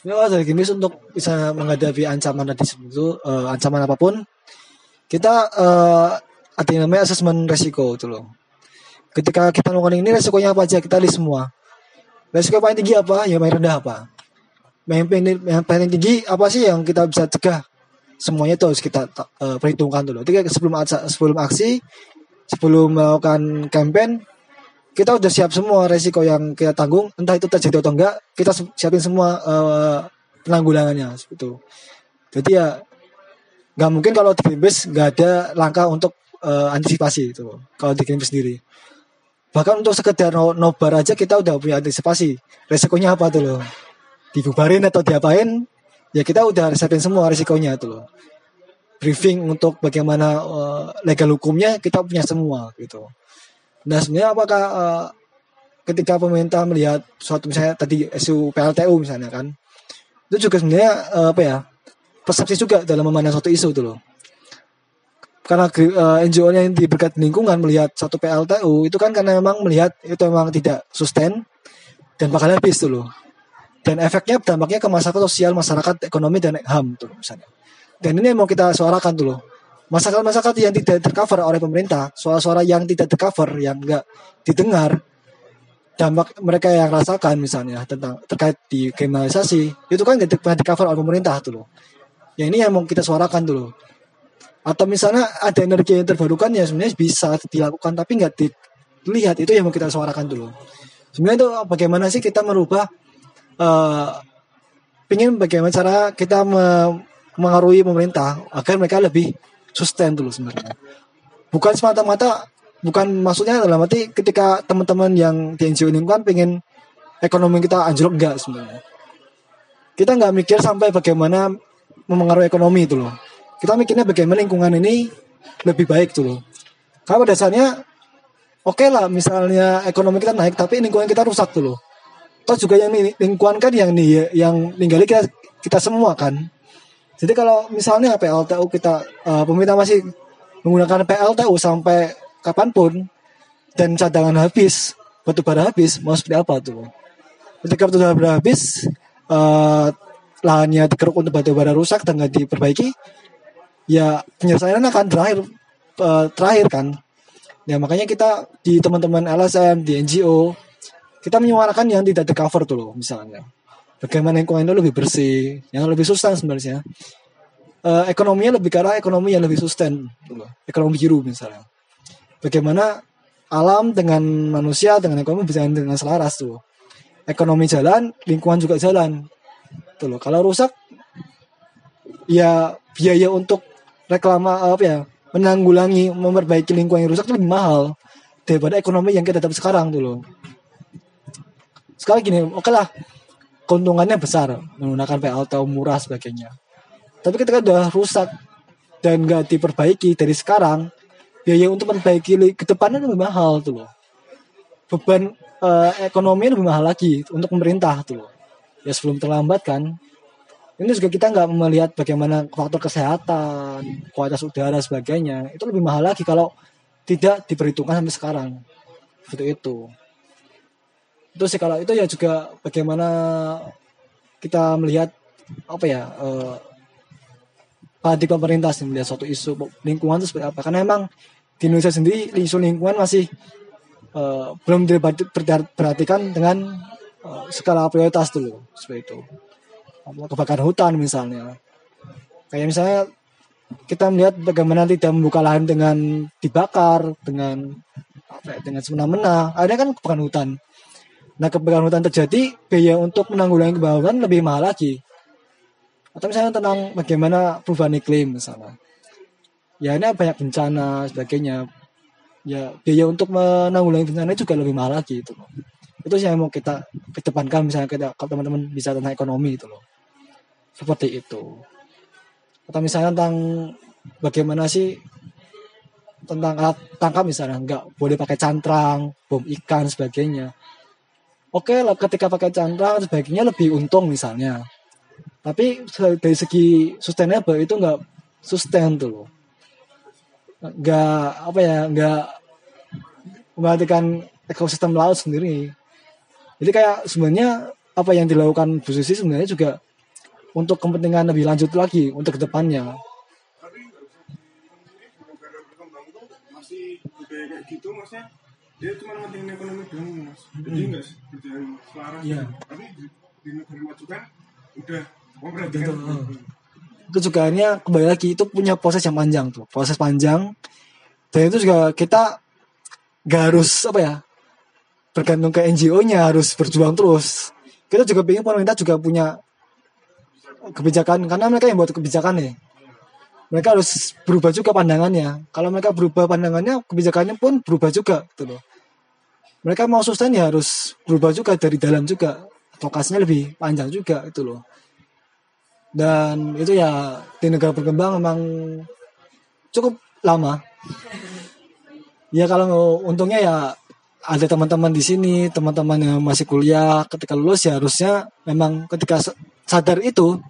S4: Ya, dari Greenpeace untuk bisa menghadapi ancaman tadi itu eh, ancaman apa pun kita eh, ada yang namanya asesmen resiko itu loh. Ketika kita melakukan ini resikonya apa aja kita list semua. Resiko paling tinggi apa? Ya paling rendah apa? Yang paling, yang paling tinggi apa sih yang kita bisa cegah? Semuanya itu harus kita eh, perhitungkan dulu. Jadi sebelum sebelum aksi, sebelum melakukan campaign, kita udah siap semua resiko yang kita tanggung entah itu terjadi atau enggak kita si- siapin semua eh, penanggulangannya itu jadi ya nggak mungkin kalau di Greenpeace nggak ada langkah untuk eh, antisipasi itu kalau di Greenpeace sendiri. Bahkan untuk sekedar no- nobar aja kita udah punya antisipasi. Resikonya apa tuh loh? Dibubarin atau diapain? Ya kita udah siapin semua risikonya tuh loh. Briefing untuk bagaimana eh, legal hukumnya kita punya semua gitu. Nah sebenarnya apakah eh, ketika pemerintah melihat suatu misalnya tadi isu PLTU misalnya kan, itu juga sebenarnya eh, apa ya persepsi juga dalam memandang suatu isu tuh loh karena eh, NGO-nya yang diberkat lingkungan melihat satu PLTU itu kan karena memang melihat itu memang tidak sustain dan bakal habis tuh loh. Dan efeknya dampaknya ke masyarakat sosial, masyarakat ekonomi dan HAM tuh misalnya. Dan ini yang mau kita suarakan tuh loh. Masyarakat-masyarakat yang tidak tercover oleh pemerintah, suara-suara yang tidak tercover, yang enggak didengar, dampak mereka yang rasakan misalnya tentang terkait di kriminalisasi, itu kan tidak pernah di-cover oleh pemerintah tuh loh. Ya ini yang mau kita suarakan tuh loh. Atau misalnya ada energi yang terbarukan ya sebenarnya bisa dilakukan tapi nggak dilihat. Itu yang mau kita suarakan dulu sebenarnya itu bagaimana sih kita merubah eh pingin bagaimana cara kita me- mengaruhi pemerintah agar mereka lebih sustain dulu sebenarnya bukan semata-mata bukan maksudnya dalam arti ketika teman-teman yang di NGO ini kan pengen ekonomi kita anjlok enggak sebenarnya kita nggak mikir sampai bagaimana memengaruhi ekonomi itu loh kita mikirnya bagaimana lingkungan ini lebih baik tuh loh. Karena pada dasarnya oke lah misalnya ekonomi kita naik tapi lingkungan kita rusak tuh loh. Toh juga yang lingkungan kan yang nih yang ninggali kita kita semua kan. Jadi kalau misalnya PLTU kita eh, pemerintah masih menggunakan PLTU sampai kapan pun dan cadangan habis, batu bara habis, mau seperti apa tuh? Ketika batu bara habis, eh, lahannya dikeruk untuk batu bara rusak dan nggak diperbaiki, ya penyelesaian akan terakhir eh, terakhir kan ya makanya kita di teman-teman LSM di NGO kita menyuarakan yang tidak tercover tuh loh misalnya bagaimana lingkungan itu lebih bersih yang lebih sustain sebenarnya. Eh, ekonominya lebih ke arah ekonomi yang lebih sustain. Ekonomi biru misalnya. Bagaimana alam dengan manusia dengan ekonomi bisa dengan selaras tuh. Ekonomi jalan lingkungan juga jalan. Tuh loh kalau rusak ya biaya untuk reklama apa ya menanggulangi memperbaiki lingkungan yang rusak itu lebih mahal daripada ekonomi yang kita dapat sekarang tuh loh. Sekali gini, oke lah keuntungannya besar menggunakan PLTU murah sebagainya. Tapi ketika udah rusak dan nggak diperbaiki dari sekarang, biaya untuk memperbaiki ke depannya lebih mahal tuh loh. Beban eh, ekonomi lebih mahal lagi untuk pemerintah tuh loh. Ya sebelum terlambat kan, ini juga kita nggak melihat bagaimana faktor kesehatan, kualitas udara sebagainya. Itu lebih mahal lagi kalau tidak diperhitungkan sampai sekarang. Seperti itu. Itu sih kalau itu ya juga bagaimana kita melihat apa ya paradigma pemerintah sih melihat suatu isu lingkungan itu seperti apa. Karena emang di Indonesia sendiri isu lingkungan masih eh, belum diperhatikan dengan eh, skala prioritas dulu seperti itu kebakaran hutan misalnya. Kayak misalnya kita melihat bagaimana tidak membuka lahan dengan dibakar, dengan apa ya, dengan semena-mena. Ada kan kebakaran hutan. Nah kebakaran hutan terjadi, biaya untuk menanggulangi kebakaran lebih mahal lagi. Atau misalnya tentang bagaimana perubahan iklim misalnya. Ya ini banyak bencana sebagainya. Ya biaya untuk menanggulangi bencana juga lebih mahal lagi itu. Itu sih yang mau kita kedepankan misalnya kita kalau teman-teman bisa tentang ekonomi itu loh seperti itu atau misalnya tentang bagaimana sih tentang alat tangkap misalnya nggak boleh pakai cantrang bom ikan sebagainya oke lah ketika pakai cantrang sebagainya lebih untung misalnya. Tapi dari segi sustainable itu nggak sustain tuh loh. Nggak apa ya nggak memperhatikan ekosistem laut sendiri. Jadi kayak sebenarnya apa yang dilakukan Bu Susi sebenarnya juga untuk kepentingan lebih lanjut lagi untuk
S7: ke depannya. masih gitu dia cuma pentingin ekonomi doang mas jadi nggak berjalan selaras
S4: Iya.
S7: tapi di, di negara maju kan udah memperhatikan
S4: Betul. Itu juga akhirnya kembali lagi itu punya proses yang panjang tuh, proses panjang. Dan itu juga kita gak harus apa ya bergantung ke NGO-nya harus berjuang terus. Kita juga pengen pemerintah juga punya kebijakan karena mereka yang buat kebijakan nih. mereka harus berubah juga pandangannya. Kalau mereka berubah pandangannya, kebijakannya pun berubah juga gitu loh. Mereka mau sustain ya harus berubah juga dari dalam juga. Advokasinya lebih panjang juga itu loh. Dan itu ya di negara berkembang memang cukup lama. Ya kalau untungnya ya ada teman-teman di sini, teman-teman yang masih kuliah, ketika lulus ya harusnya memang ketika sa- sadar itu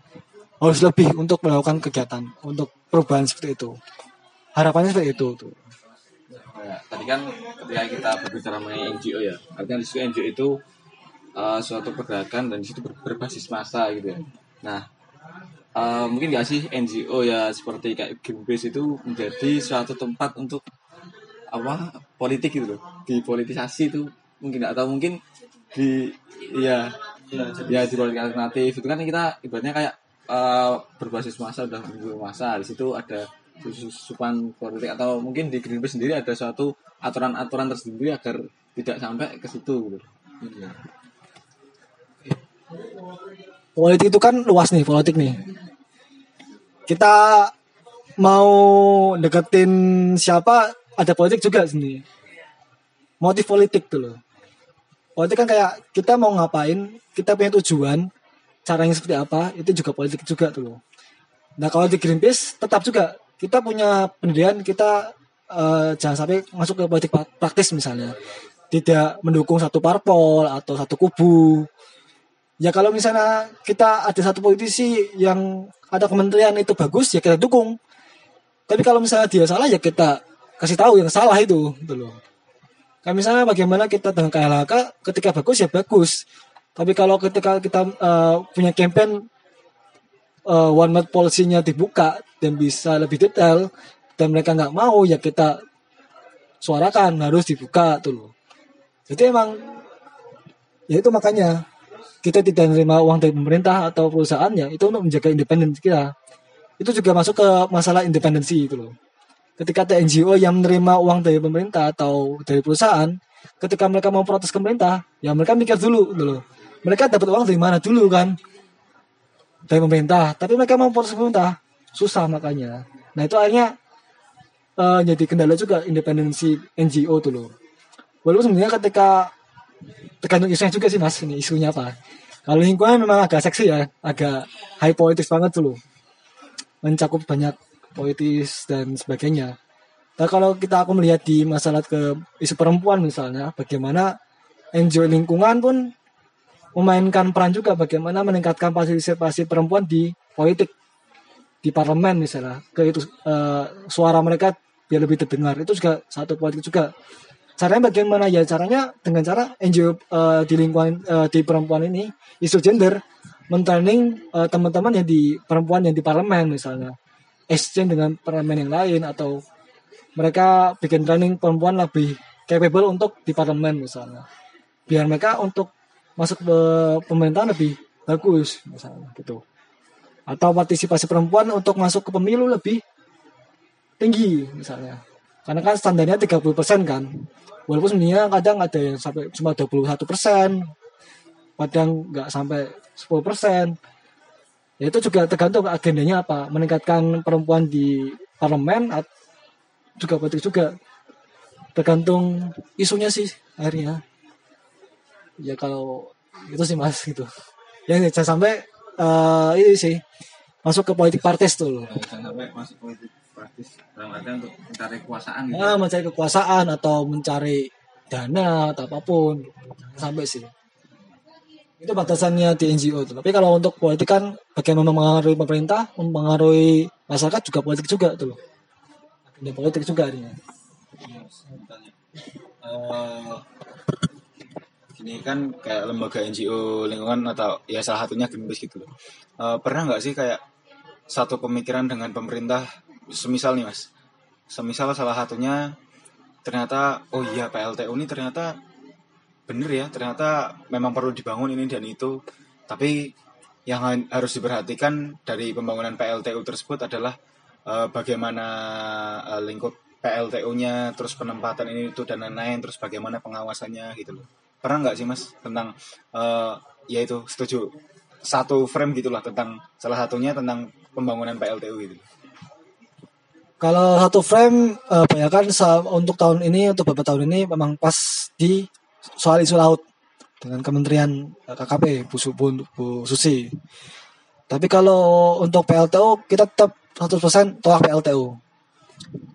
S4: harus lebih untuk melakukan kegiatan, untuk perubahan seperti itu. Harapannya seperti itu. Tuh.
S3: Ya, tadi kan ketika kita berbicara mengenai NGO ya, artinya di situ NGO itu uh, suatu pergerakan dan di situ ber- berbasis massa gitu ya. Nah, uh, mungkin nggak sih NGO ya seperti kayak Greenpeace itu menjadi suatu tempat untuk apa politik gitu loh, dipolitisasi itu mungkin atau mungkin di ya ya di politik alternatif. Itu kan kita ibaratnya kayak uh, berbasis massa udah massa. Di situ ada susupan politik atau mungkin di Greenpeace sendiri ada suatu aturan-aturan tersendiri agar tidak sampai ke situ gitu.
S4: Politik itu kan luas nih, politik nih. Kita mau deketin siapa, ada politik juga sendiri. Motif politik tuh loh. Politik kan kayak kita mau ngapain, kita punya tujuan, caranya seperti apa, itu juga politik juga tuh loh. Nah kalau di Greenpeace tetap juga kita punya pendirian kita eh, jangan sampai masuk ke politik pra- praktis misalnya, tidak mendukung satu parpol atau satu kubu. Ya kalau misalnya kita ada satu politisi yang ada kementerian itu bagus ya kita dukung. Tapi kalau misalnya dia salah ya kita kasih tahu yang salah itu, gitu loh. Kayak misalnya bagaimana kita dengan KLHK ketika bagus ya bagus. Tapi kalau ketika kita eh, punya campaign eh, one map policy-nya dibuka dan bisa lebih detail dan mereka nggak mau ya kita suarakan harus dibuka tuh loh. Jadi emang ya itu makanya kita tidak menerima uang dari pemerintah atau perusahaan ya itu untuk menjaga independensi kita. Itu juga masuk ke masalah independensi itu loh. Ketika ada NGO yang menerima uang dari pemerintah atau dari perusahaan, ketika mereka mau protes ke pemerintah, ya mereka mikir dulu loh. Mereka dapat uang dari mana dulu kan? Dari pemerintah. Tapi mereka mau protes ke pemerintah, susah makanya. Nah itu akhirnya eh, jadi kendala juga independensi NGO tuh loh. Walaupun sebenarnya ketika tergantung isunya juga sih mas ini isunya apa. Kalau lingkungan memang agak seksi ya, agak high politis banget tuh loh. Mencakup banyak politis dan sebagainya. Nah kalau kita aku melihat di masalah ke isu perempuan misalnya, bagaimana NGO lingkungan pun memainkan peran juga bagaimana meningkatkan partisipasi perempuan di politik di parlemen misalnya. Ke itu eh, suara mereka biar lebih terdengar. Itu juga satu politik juga. Caranya bagaimana? Ya caranya dengan cara NGO eh, di lingkungan eh, di perempuan ini isu gender mentraining eh, teman-teman yang di perempuan yang di parlemen misalnya. Exchange dengan parlemen yang lain atau mereka bikin training perempuan lebih capable untuk di parlemen misalnya. Biar mereka untuk masuk ke pemerintahan lebih bagus misalnya gitu. Atau partisipasi perempuan untuk masuk ke pemilu lebih tinggi misalnya. Karena kan standarnya 30% kan. Walaupun sebenarnya kadang ada yang sampai cuma 21% kadang nggak sampai 10% ya itu juga tergantung agendanya apa. Meningkatkan perempuan di parlemen juga politik juga. Tergantung isunya sih akhirnya ya kalau itu sih mas gitu. Ya jangan sampai eh ini sih masuk ke politik partis tuh loh.
S3: Jangan sampai masuk politik praktis dalam artian untuk mencari kekuasaan gitu.
S4: Ah, mencari kekuasaan atau mencari dana atau apa pun. Jangan sampai sih. Itu batasannya di NGO tuh. tapi kalau untuk politik kan bagaimana mempengaruhi pemerintah mempengaruhi masyarakat juga politik juga tuh loh. Ini politik juga artinya.
S5: Eh, ini kan kayak lembaga NGO lingkungan atau ya salah satunya Greenpeace gitu. Eh, pernah nggak sih kayak satu pemikiran dengan pemerintah, semisal nih mas, semisal salah satunya ternyata oh iya PLTU ini ternyata bener ya, ternyata memang perlu dibangun ini dan itu, tapi yang ha- harus diperhatikan dari pembangunan PLTU tersebut adalah eh, bagaimana eh, lingkup PLTU-nya, terus penempatan ini itu dan lain-lain, terus bagaimana pengawasannya gitu loh. Pernah nggak sih mas tentang eh ya itu setuju satu frame gitulah tentang salah satunya tentang pembangunan PLTU gitu.
S4: Kalau satu frame eh, bayangkan sa- untuk tahun ini untuk beberapa tahun ini memang pas di soal isu laut dengan Kementerian eh, KKP Bu, Bu, Bu Susi. Tapi kalau untuk PLTU kita tetap 100% tolak PLTU.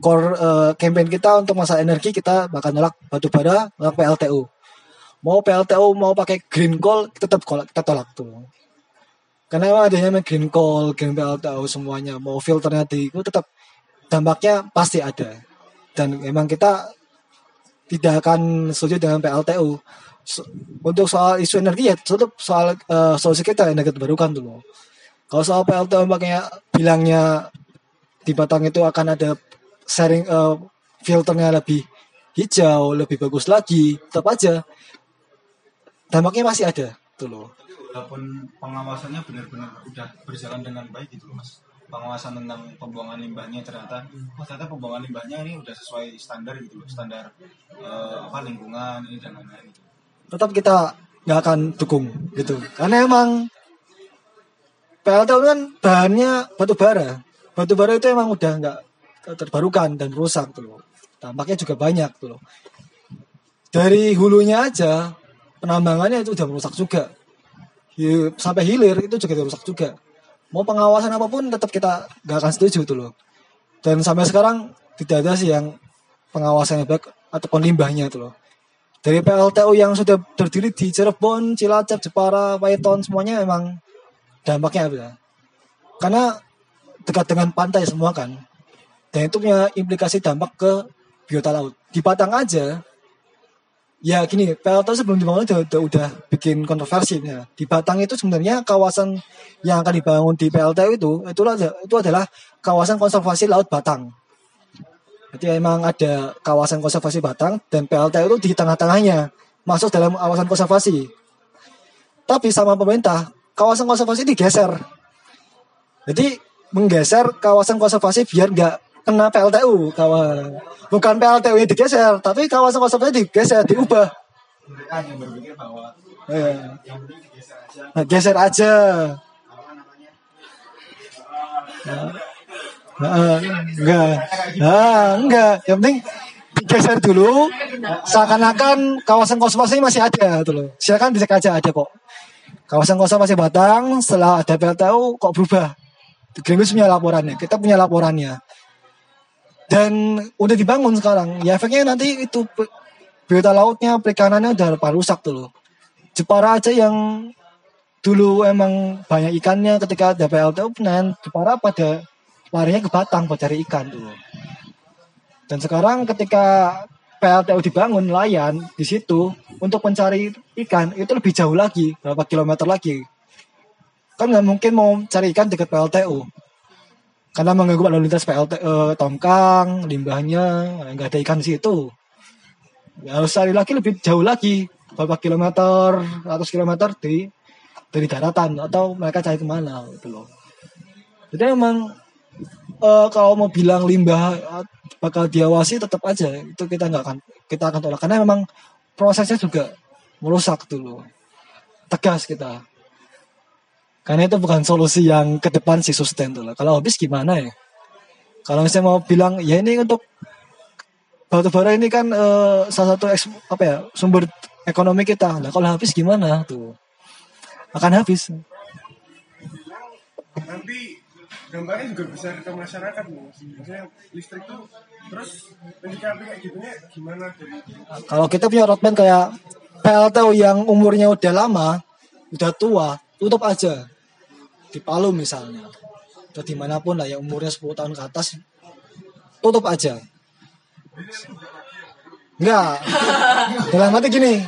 S4: Core eh, campaign kita untuk masalah energi kita bakal nolak batu bara, nolak PLTU. Mau PLTU mau pakai green coal tetap kita tolak tuh. Karena emang adanya green coal, green PLTU semuanya mau filternya di itu tetap dampaknya pasti ada. Dan memang kita tidak akan setuju dengan PLTU. Untuk soal isu energi ya tetap soal eh, solusi kita energi terbarukan dulu. Kalau soal PLTU makanya bilangnya di Batang itu akan ada sharing eh, filternya lebih hijau, lebih bagus lagi, tetap aja dampaknya masih ada tuh loh.
S5: walaupun pengawasannya benar-benar udah berjalan dengan baik gitu loh, mas pengawasan tentang pembuangan limbahnya ternyata oh ternyata pembuangan limbahnya ini udah sesuai standar gitu loh standar eh, apa lingkungan ini dan lain-lain gitu.
S4: Tetap kita nggak akan dukung gitu. Karena emang PLTU kan bahannya batu bara. Batu bara itu emang udah nggak terbarukan dan rusak tuh loh. Dampaknya juga banyak tuh loh. Dari hulunya aja penambangannya itu udah merusak juga. Hi- Sampai hilir itu juga udah rusak juga. Mau pengawasan apa pun tetap kita nggak akan setuju tuh loh. Dan sampai sekarang tidak ada sih yang pengawasan yang baik ataupun limbahnya tuh loh. Dari PLTU yang sudah berdiri di Cirebon, Cilacap, Jepara, Paiton semuanya emang dampaknya apa? ya? Karena dekat dengan pantai semua kan. Dan itu punya implikasi dampak ke biota laut. Di Batang aja ya gini, PLTU sebelum dibangun udah, udah, udah bikin kontroversi. Ya. Di Batang itu sebenarnya kawasan yang akan dibangun di PLTU itu itu, itu adalah kawasan konservasi laut Batang. Jadi emang ada kawasan konservasi Batang dan PLTU itu di tengah-tengahnya masuk dalam kawasan konservasi. Tapi sama pemerintah kawasan konservasi digeser. Jadi menggeser kawasan konservasi biar nggak kena PLTU kawan. Bukan PLTU yang digeser, tapi kawasan konservasi digeser, diubah.
S5: mereka hanya berpikir bahwa yang digeser aja
S4: nah, geser aja.
S5: namanya
S4: Nah, enggak. Nah, enggak. Yang penting digeser dulu. Seakan-akan kawasan konservasi masih ada tuh loh. Silakan dicek aja ada kok. Kawasan konservasi Batang setelah ada PLTU kok berubah. Greenpeace punya laporannya, kita punya laporannya. Dan udah dibangun sekarang. Ya efeknya nanti itu biota lautnya, perikanannya udah rusak loh. Jepara aja yang dulu emang banyak ikannya ketika ada PLTU panen Jepara pada larinya ke Batang buat cari ikan dulu. Dan sekarang ketika PLTU dibangun nelayan di situ untuk mencari ikan itu lebih jauh lagi berapa kilometer lagi. Kan nggak mungkin mau cari ikan dekat PLTU karena mengganggu lalu lintas PLT eh, tongkang limbahnya nggak ada ikan di situ. Ya, harus cari lagi lebih jauh lagi berapa kilometer, ratus kilometer di dari daratan atau mereka cari ke mana gitu loh. Jadi emang eh, kalau mau bilang limbah eh, bakal diawasi tetap aja itu kita nggak akan kita akan tolak karena memang prosesnya juga merusak dulu tegas kita karena itu bukan solusi yang ke depan sih sustain tuh lah. kalau habis gimana ya? Kalau misalnya mau bilang ya ini untuk batu bara ini kan eh, salah satu eks- apa ya sumber ekonomi kita. Lah kalau habis gimana tuh? Akan habis.
S7: Nanti dampaknya juga besar ke masyarakat mas. Maksudnya listrik tuh terus menyikapi kayak gitunya gimana?
S4: Kalau kita punya roadmap kayak PLTU yang umurnya udah lama, udah tua, tutup aja. Di Palu misalnya. Atau di mana pun lah yang umurnya 10 tahun ke atas, tutup aja. Enggak. Dalam arti gini,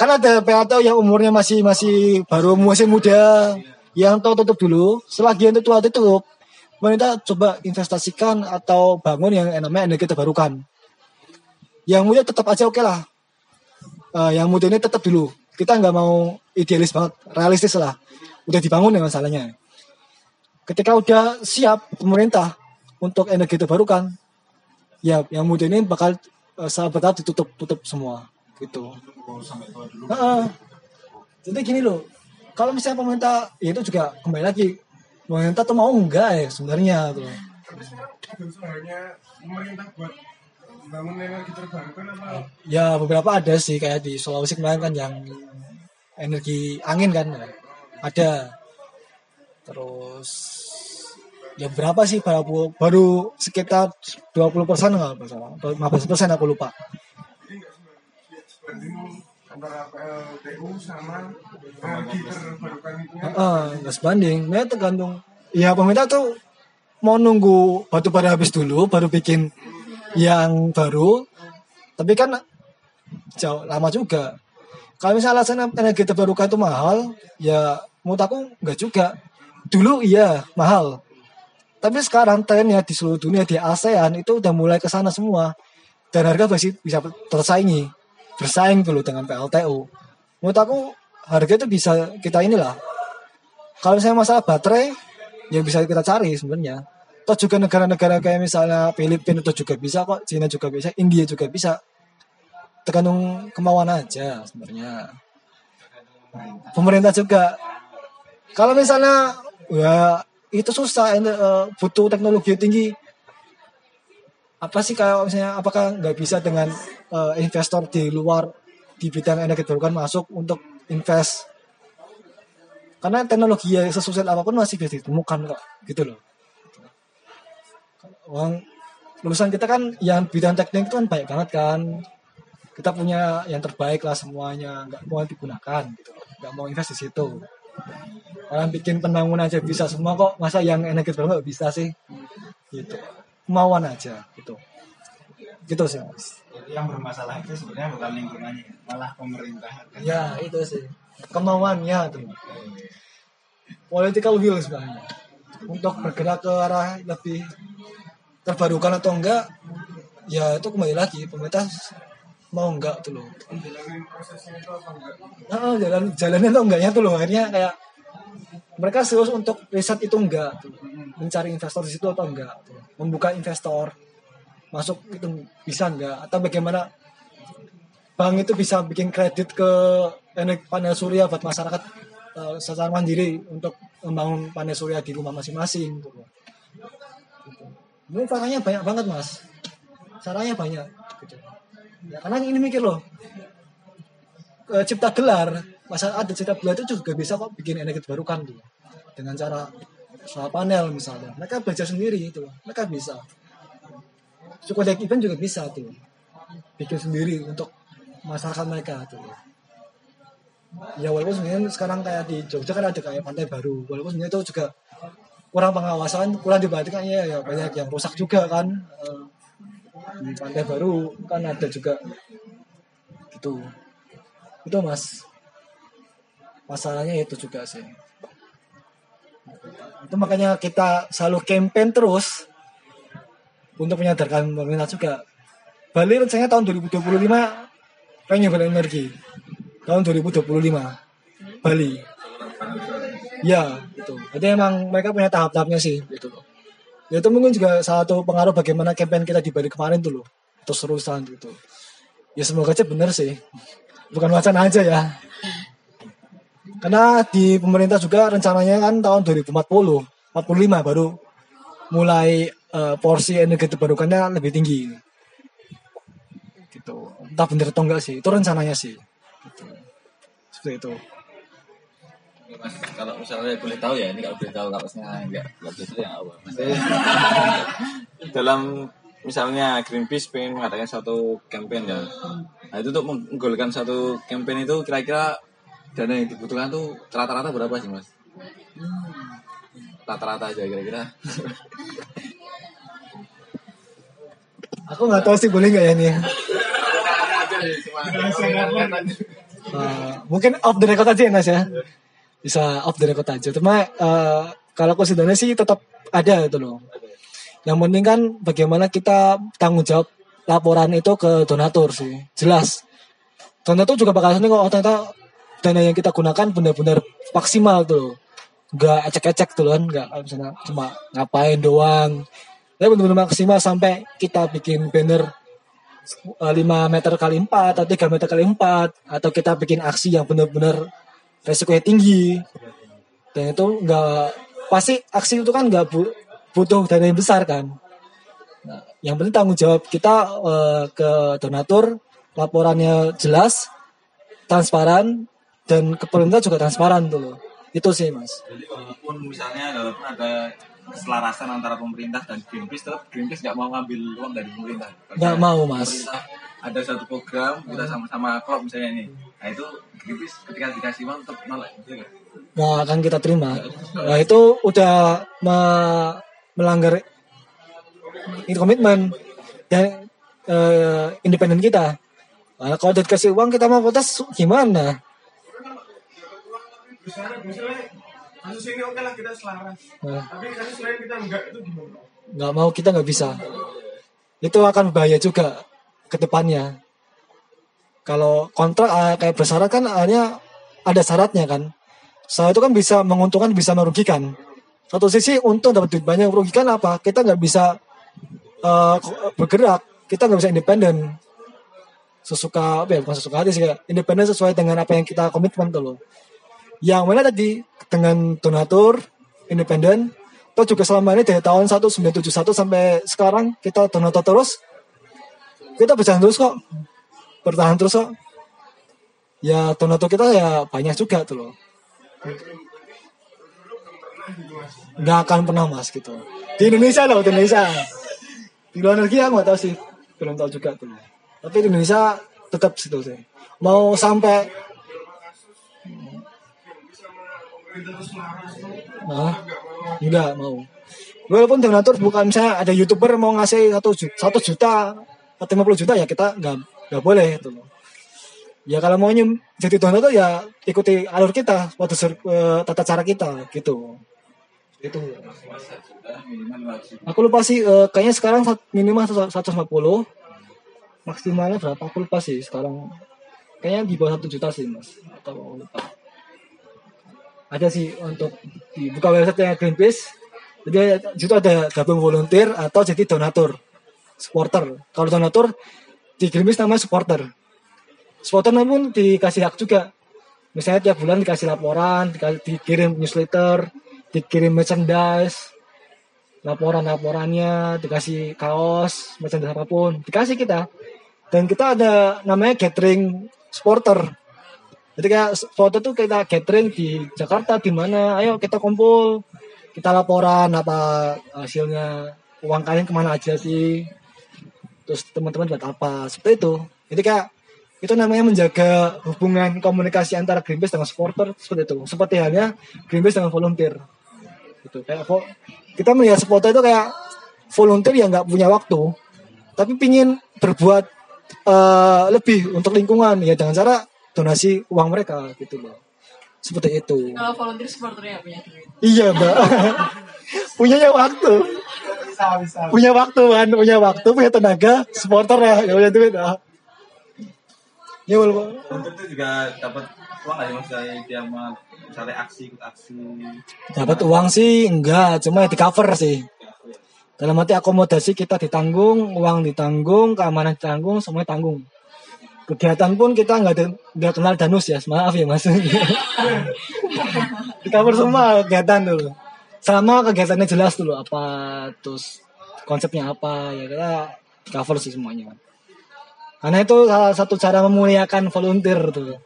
S4: kan ada PLTU yang umurnya masih masih baru masih muda, yang tahu tutup dulu, selagi yang tua tutup, pemerintah coba investasikan atau bangun yang namanya energi terbarukan yang muda tetap aja oke lah. Eh, yang muda ini tetap dulu. Kita nggak mau idealis banget, realistis lah. Udah dibangun ya masalahnya. Ketika udah siap pemerintah untuk energi terbarukan, ya yang muda ini bakal eh, sahabat ditutup tutup semua gitu.
S5: sampai tua dulu
S4: Heeh. Jadi gini loh, kalau misalnya pemerintah ya itu juga kembali lagi pemerintah tuh mau enggak ya sebenarnya tuh.
S7: tapi sekarang ada usahanya pemerintah buat bangun energi terbarukan apa
S4: Ya beberapa ada sih kayak di Sulawesi kemarin kan yang energi angin kan ada. Terus ya berapa sih baru baru sekitar 20 persen nggak salah, atau 15 persen aku lupa.
S7: antara ya
S4: Heeh, nggak sebanding. Nah, tergantung. Ya pemerintah tuh mau nunggu batu bara habis dulu baru bikin yang baru. Tapi kan jauh lama juga. Kalau misalnya alasan energi terbarukan itu mahal, ya menurut aku nggak juga. Dulu iya mahal. Tapi sekarang trennya di seluruh dunia di ASEAN itu udah mulai ke sana semua. Dan harga masih bisa tersaingi. Bersaing dulu dengan PLTU. Menurut aku harga itu bisa kita inilah kalau misalnya masalah baterai ya bisa kita cari sebenarnya atau juga negara-negara kayak misalnya Filipina itu juga bisa kok Cina juga bisa India juga bisa tergantung kemauan aja sebenarnya pemerintah juga kalau misalnya ya itu susah eh, butuh teknologi tinggi. Apa sih kayak misalnya apakah nggak bisa dengan eh, investor di luar di bidang energi terbarukan masuk untuk invest? Karena teknologi yang sesuai apa pun masih bisa ditemukan kok gitu loh. Uang lulusan kita kan yang bidang teknik itu kan banyak banget kan. Kita punya yang terbaik lah semuanya nggak mau digunakan gitu nggak mau invest di situ orang bikin pembangunan aja bisa semua kok. Masa yang energi nggak bisa sih? Gitu. Kemauan aja gitu. Gitu sih mas.
S5: Jadi yang bermasalah itu sebenarnya bukan lingkungannya, malah pemerintah.
S4: ya itu sih. Kemauannya tuh political will sebenarnya. Untuk bergerak ke arah lebih terbarukan atau enggak ya itu kembali lagi. Pemerintah mau enggak tuh loh
S7: jalanin prosesnya itu apa enggak
S4: nah, jalan jalannya tuh enggaknya tuh loh akhirnya kayak mereka serius untuk riset itu enggak tuh. mencari investor di situ atau enggak tuh. membuka investor masuk itu bisa enggak atau bagaimana bank itu bisa bikin kredit ke energi panel surya buat masyarakat eh, secara mandiri untuk membangun panel surya di rumah masing-masing gitu. Ini caranya banyak banget mas, caranya banyak. Gitu. Ya, karena ini mikir loh, ke cipta gelar masyarakat ada cipta gelar itu juga bisa kok bikin energi terbarukan tuh. Dengan cara solar panel misalnya. Mereka belajar sendiri itu mereka bisa. Sukodak event juga bisa tuh bikin sendiri untuk masyarakat mereka tuh. Ya walaupun sebenarnya sekarang kayak di Jogja kan ada kayak pantai baru. Walaupun sebenarnya itu juga kurang pengawasan kurang diperhatikan ya, ya banyak yang rusak juga kan. Eh, di pantai baru kan ada juga gitu. Itu mas. Masalahnya itu juga sih. Itu makanya kita selalu campaign terus untuk menyadarkan pemerintah juga. Bali rencananya tahun 2025 renewable energi. Tahun 2025 Bali. Ya itu jadi emang mereka punya tahap-tahapnya sih gitu loh ya itu mungkin juga salah satu pengaruh bagaimana campaign kita di Bali kemarin tuh loh terus terusan gitu ya semoga aja bener sih. Bukan wacana aja ya. Karena di pemerintah juga rencananya kan tahun 2040 45 baru mulai eh, porsi energi terbarukannya lebih tinggi. Gitu. Entah bener atau enggak sih itu rencananya sih. Gitu. seperti itu
S3: kalau misalnya boleh tahu ya, ini kalau boleh tahu kapasnya enggak, enggak boleh tahu ya apa. Maksudnya, dalam misalnya Greenpeace pengen mengadakan satu campaign ya. Nah itu untuk menggolkan satu campaign itu kira-kira dana yang dibutuhkan tuh rata-rata berapa sih mas? Rata-rata aja kira-kira.
S4: aku nggak tahu sih boleh nggak ya ini Eh, mungkin off the record aja ya Nas ya bisa off the record aja. Cuma eh, kalau sebenarnya sih tetap ada itu loh. Yang penting kan bagaimana kita tanggung jawab laporan itu ke donatur sih. Jelas. Donatur juga bakal kok oh, ternyata dana yang kita gunakan benar-benar maksimal tuh loh. Nggak ecek-ecek tuh kan kayak misalnya cuma ngapain doang. Tapi benar-benar maksimal sampai kita bikin banner eh, 5 meter kali 4 atau 3 meter kali 4 atau kita bikin aksi yang benar-benar resikonya tinggi dan itu nggak pasti aksi itu kan nggak bu butuh dana yang besar kan. Nah, yang penting tanggung jawab kita eh, ke donatur, laporannya jelas, transparan, dan ke pemerintah juga transparan tuh loh. Itu sih mas.
S3: Jadi walaupun misalnya walaupun ada keselarasan antara pemerintah dan Greenpeace, tetap Greenpeace nggak mau ngambil uang dari pemerintah.
S4: Nggak mau, Mas.
S3: Pemerintah ada satu program kita sama-sama klop misalnya ini. Nah itu Greenpeace ketika dikasih uang tetap nolak. gitu nggak?
S4: Nggak akan kita terima. Nah itu udah me- melanggar ini komitmen dan eh, independen kita. Nah, kalau udah dikasih uang kita mau protes gimana?
S7: misalnya misalnya kasus ini oke lah kita selaras
S4: Nah,
S7: tapi kasus lain kita enggak itu gimana
S4: nggak mau kita nggak bisa. Itu akan bahaya juga ke depannya. Kalau kontrak eh, kayak bersyarat kan hanya ada syaratnya kan. Saya itu kan bisa menguntungkan bisa merugikan. Satu sisi untung dapat duit banyak merugikan apa? Kita nggak bisa eh, bergerak, kita nggak bisa independen. Sesuka ya? Bukan sesuka hati sih kayak independen sesuai dengan apa yang kita komitmen tuh loh. Yang mana tadi dengan donatur independen Toh juga selama ini dari tahun 1971 sampai sekarang kita donatur terus. Kita berjalan terus kok. Bertahan terus kok. Ya donatur kita ya banyak juga tuh loh. Nggak akan pernah mas gitu. Di Indonesia loh, di Indonesia. Di luar negeri aku nggak tahu sih. Belum tahu juga tuh. Tapi di Indonesia tetap situ sih. Mau sampai Nah, enggak mau. Walaupun donatur bukan misalnya ada youtuber mau ngasih satu juta, satu juta atau 50 juta ya kita nggak nggak boleh itu. Ya kalau mau nyem, jadi donatur ya ikuti alur kita, waktu eh, tata cara kita gitu. Itu. Aku lupa sih eh, kayaknya sekarang minimal 150 maksimalnya berapa? Aku lupa sih sekarang. Kayaknya di bawah satu juta sih mas. Atau lupa. Ada sih untuk di buka website Greenpeace. Jadi di situ ada gabung volunteer atau jadi donatur supporter. Kalau donatur di Greenpeace namanya supporter. Supporter namun dikasih hak juga. Misalnya tiap bulan dikasih laporan dikirim newsletter dikirim merchandise laporan-laporannya dikasih kaos merchandise apa pun dikasih kita. Dan kita ada namanya gathering supporter. Jadi kayak foto tuh kita gathering di Jakarta di mana, ayo kita kumpul, kita laporan apa hasilnya, uang kalian ke mana aja sih, terus teman-teman buat apa, seperti itu. Jadi kayak itu namanya menjaga hubungan komunikasi antara Greenpeace dengan supporter seperti itu. Seperti halnya Greenpeace dengan volunteer. Gitu. Kayak kita melihat supporter itu kayak volunteer yang nggak punya waktu, tapi pingin berbuat eh, lebih untuk lingkungan ya dengan cara donasi uang mereka gitu loh seperti itu.
S8: Kalau volunteer supporternya punya duit.
S4: iya mbak. Punyanya waktu. Punya waktu kan punya waktu punya tenaga supporter ya ya punya duit ah. ya walaupun
S3: Untuk itu juga dapat uang nggak sih maksudnya dia misalnya aksi ikut aksi.
S4: dapat uang sih enggak. Cuma ya di cover sih. Dalam arti akomodasi kita ditanggung uang ditanggung keamanan ditanggung semuanya tanggung kegiatan pun kita nggak nggak kenal danus ya maaf ya mas cover semua kegiatan dulu sama kegiatannya jelas dulu apa terus konsepnya apa ya kita cover sih semuanya karena itu salah satu cara memuliakan volunteer tuh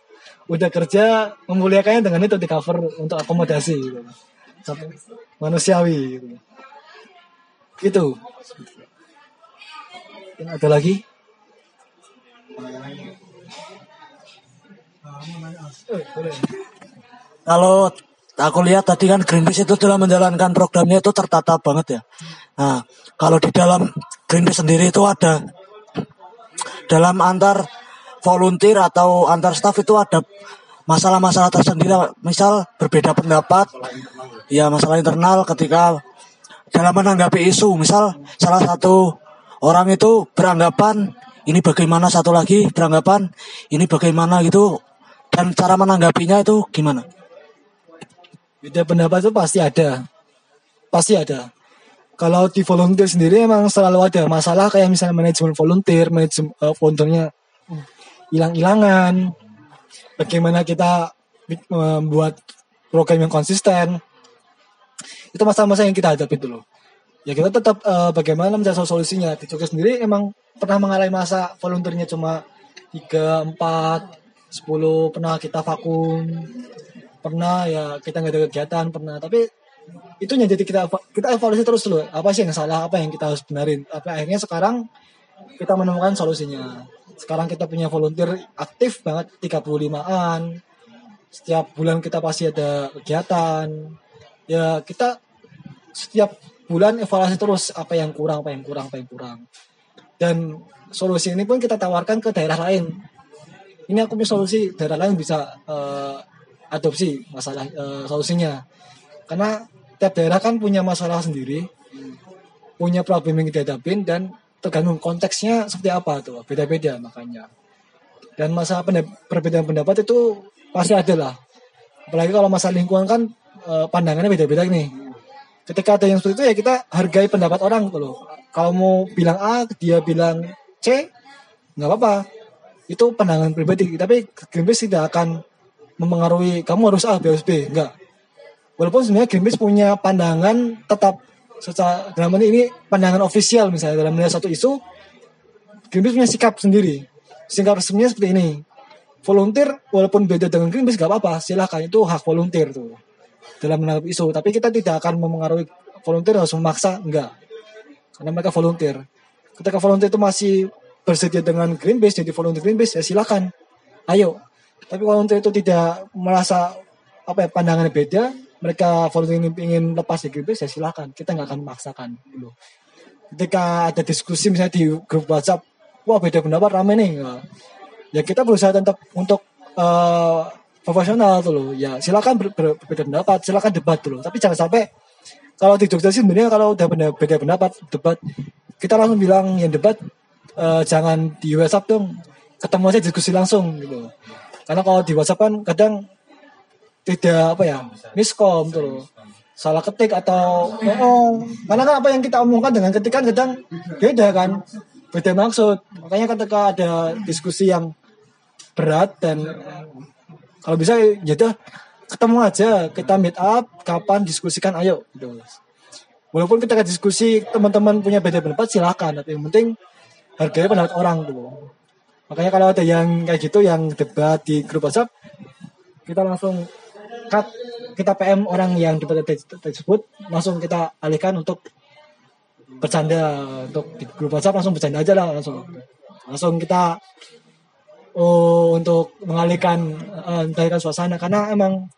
S4: udah kerja memuliakannya dengan itu di cover untuk akomodasi gitu. Manusiawi gitu. Itu. Yang ada lagi?
S6: Kalau aku lihat tadi kan Greenpeace itu dalam menjalankan programnya itu tertata banget ya. Nah, kalau di dalam Greenpeace sendiri itu ada dalam antar volunteer atau antar staff itu ada masalah-masalah tersendiri. Misal berbeda pendapat, ya masalah internal ketika dalam menanggapi isu. Misal salah satu orang itu beranggapan ini bagaimana, satu lagi beranggapan ini bagaimana gitu. Dan cara menanggapinya itu gimana?
S4: Beda pendapat itu pasti ada. Pasti ada. Kalau di volunteer sendiri emang selalu ada masalah kayak misalnya manajemen volunteer, manajemen eh, volunteernya hilang-hilangan. Bagaimana kita membuat program yang konsisten. Itu masalah-masalah yang kita hadapi dulu. ya kita tetap eh, bagaimana mencari solusinya di Jogja sendiri emang pernah mengalami masa volunteernya cuma 3, 4, 10 pernah kita vakum. Pernah ya kita nggak ada kegiatan pernah. Tapi itu yang jadi kita kita evaluasi terus loh. Apa sih yang salah? Apa yang kita harus benarin? Apa akhirnya sekarang kita menemukan solusinya. Sekarang kita punya volunteer aktif banget 35an setiap bulan kita pasti ada kegiatan. Ya kita setiap bulan evaluasi terus apa yang kurang apa yang kurang apa yang kurang. Dan solusi ini pun kita tawarkan ke daerah lain ini aku punya solusi daerah lain bisa eh, adopsi masalah eh, solusinya. Karena tiap daerah kan punya masalah sendiri punya problem yang dihadapin dan tergantung konteksnya seperti apa tuh beda-beda makanya. Dan masalah perbedaan pendapat itu pasti ada lah. Apalagi kalau masalah lingkungan kan eh, pandangannya beda-beda nih. Ketika ada yang seperti itu ya kita hargai pendapat orang loh. Kalau mau bilang A dia bilang C nggak apa-apa itu pandangan pribadi. Tapi Greenpeace tidak akan mempengaruhi kamu harus A harus B. Enggak. Walaupun sebenarnya Greenpeace punya pandangan tetap secara dalam ini pandangan ofisial misalnya dalam melihat satu isu Greenpeace punya sikap sendiri. Sikap resminya seperti ini. Volunteer walaupun beda dengan Greenpeace gak apa-apa. Silahkan itu hak volunteer tuh. Dalam menanggapi isu. Tapi kita tidak akan mempengaruhi volunteer harus memaksa enggak. Karena mereka volunteer. Ketika volunteer itu masih bersedia dengan Greenpeace jadi volunteer Greenpeace ya silakan. Ayo. Tapi volunteer itu tidak merasa apa ya pandangannya beda mereka volunteer ini ingin lepas dari Greenpeace ya silakan. Kita nggak akan memaksakan dulu. Ketika ada diskusi misalnya di grup WhatsApp wah beda pendapat rame nih. Ya, kita berusaha tetap untuk eh, profesional tuh loh. Ya silakan ber, ber- berbeda pendapat silakan debat dulu. Tapi jangan sampai kalau di Jogja sih sebenarnya kalau udah beda pendapat debat kita langsung bilang yang debat eh, jangan di WhatsApp dong. Ketemu aja diskusi langsung gitu. Karena kalau di WhatsApp kan kadang tidak apa ya miskom tuh loh. Salah ketik atau oh, karena kan apa yang kita omongkan dengan ketikan kadang beda kan beda maksud. Makanya ketika ada diskusi yang berat dan kalau bisa ya ketemu aja kita meet up kapan diskusikan ayo gitu. Walaupun ketika diskusi teman-teman punya beda pendapat silakan. Tapi yang penting hargai pendapat orang tuh makanya kalau ada yang kayak gitu yang debat di grup WhatsApp kita langsung cut kita PM orang yang debat te- tersebut langsung kita alihkan untuk bercanda untuk di grup WhatsApp langsung bercanda aja lah langsung. Langsung kita oh untuk mengalihkan eh, mengalihkan suasana karena emang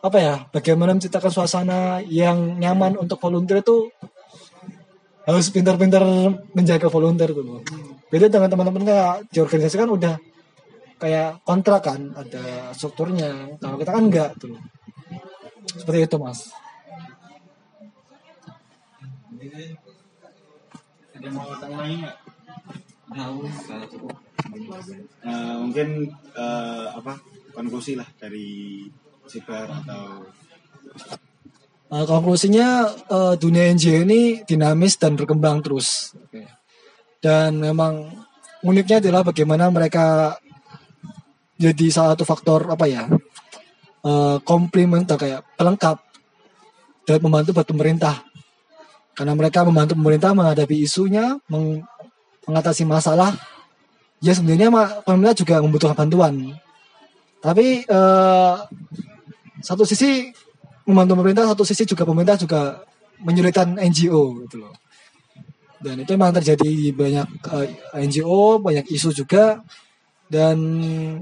S4: apa ya bagaimana menciptakan suasana yang nyaman untuk volunteer itu harus pintar-pintar menjaga volunteer tuh beda dengan teman-teman kayak di organisasi kan udah kayak kontrak kan ada strukturnya. Kalau kita kan enggak tuh. Seperti itu mas.
S5: Ada mau lagi nggak? Nah, mungkin eh, apa konklusi lah dari Sibar atau
S4: Eh, konklusinya eh, dunia NGO ini dinamis dan berkembang terus. Dan memang uniknya adalah bagaimana mereka jadi salah satu faktor apa ya eh, komplement atau kayak pelengkap dan membantu buat pemerintah. Karena mereka membantu pemerintah menghadapi isunya, meng- mengatasi masalah. Ya sebenarnya pemerintah juga membutuhkan bantuan. Tapi eh, satu sisi membantu pemerintah satu sisi juga pemerintah juga menyulitkan NGO gitu loh. Dan itu memang terjadi di banyak eh, NGO banyak isu juga. Dan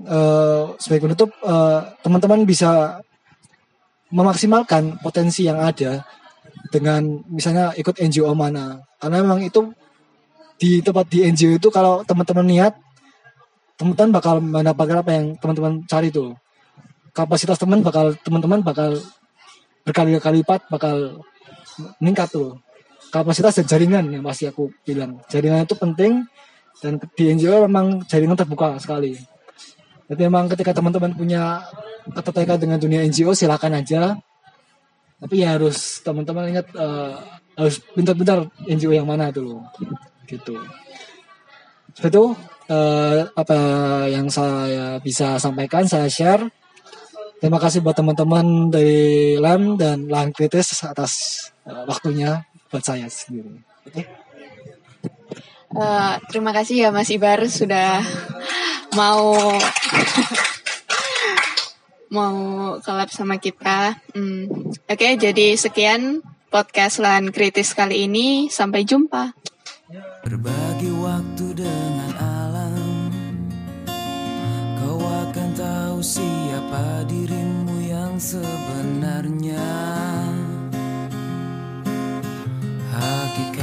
S4: eh, sebagai penutup eh, teman-teman bisa memaksimalkan potensi yang ada dengan misalnya ikut NGO mana. Karena memang itu di tempat di NGO itu kalau teman-teman niat teman-teman bakal mendapatkan apa yang teman-teman cari tuh. Kapasitas teman bakal teman-teman bakal berkali-kali lipat bakal meningkat tuh. Kapasitas dan jaringan yang pasti aku bilang. Jaringan itu penting dan di NGO memang jaringan terbuka sekali. Jadi memang ketika teman-teman punya ketertarikan dengan dunia NGO silakan aja. Tapi ya harus teman-teman ingat eh, harus pintar-pintar NGO yang mana dulu. Gitu. Itu eh, apa yang saya bisa sampaikan saya share Terima kasih buat teman-teman dari LAM dan Lahan Kritis atas eh, waktunya buat saya sendiri. Oke.
S2: Eh, terima kasih ya Mas Ibar sudah mau mau collab sama kita. Hmm, Oke, jadi sekian podcast lahan kritis kali ini. Sampai jumpa.
S10: Berbagi waktu dengan alam Kau akan tahu dirimu yang sebenarnya. Hakikat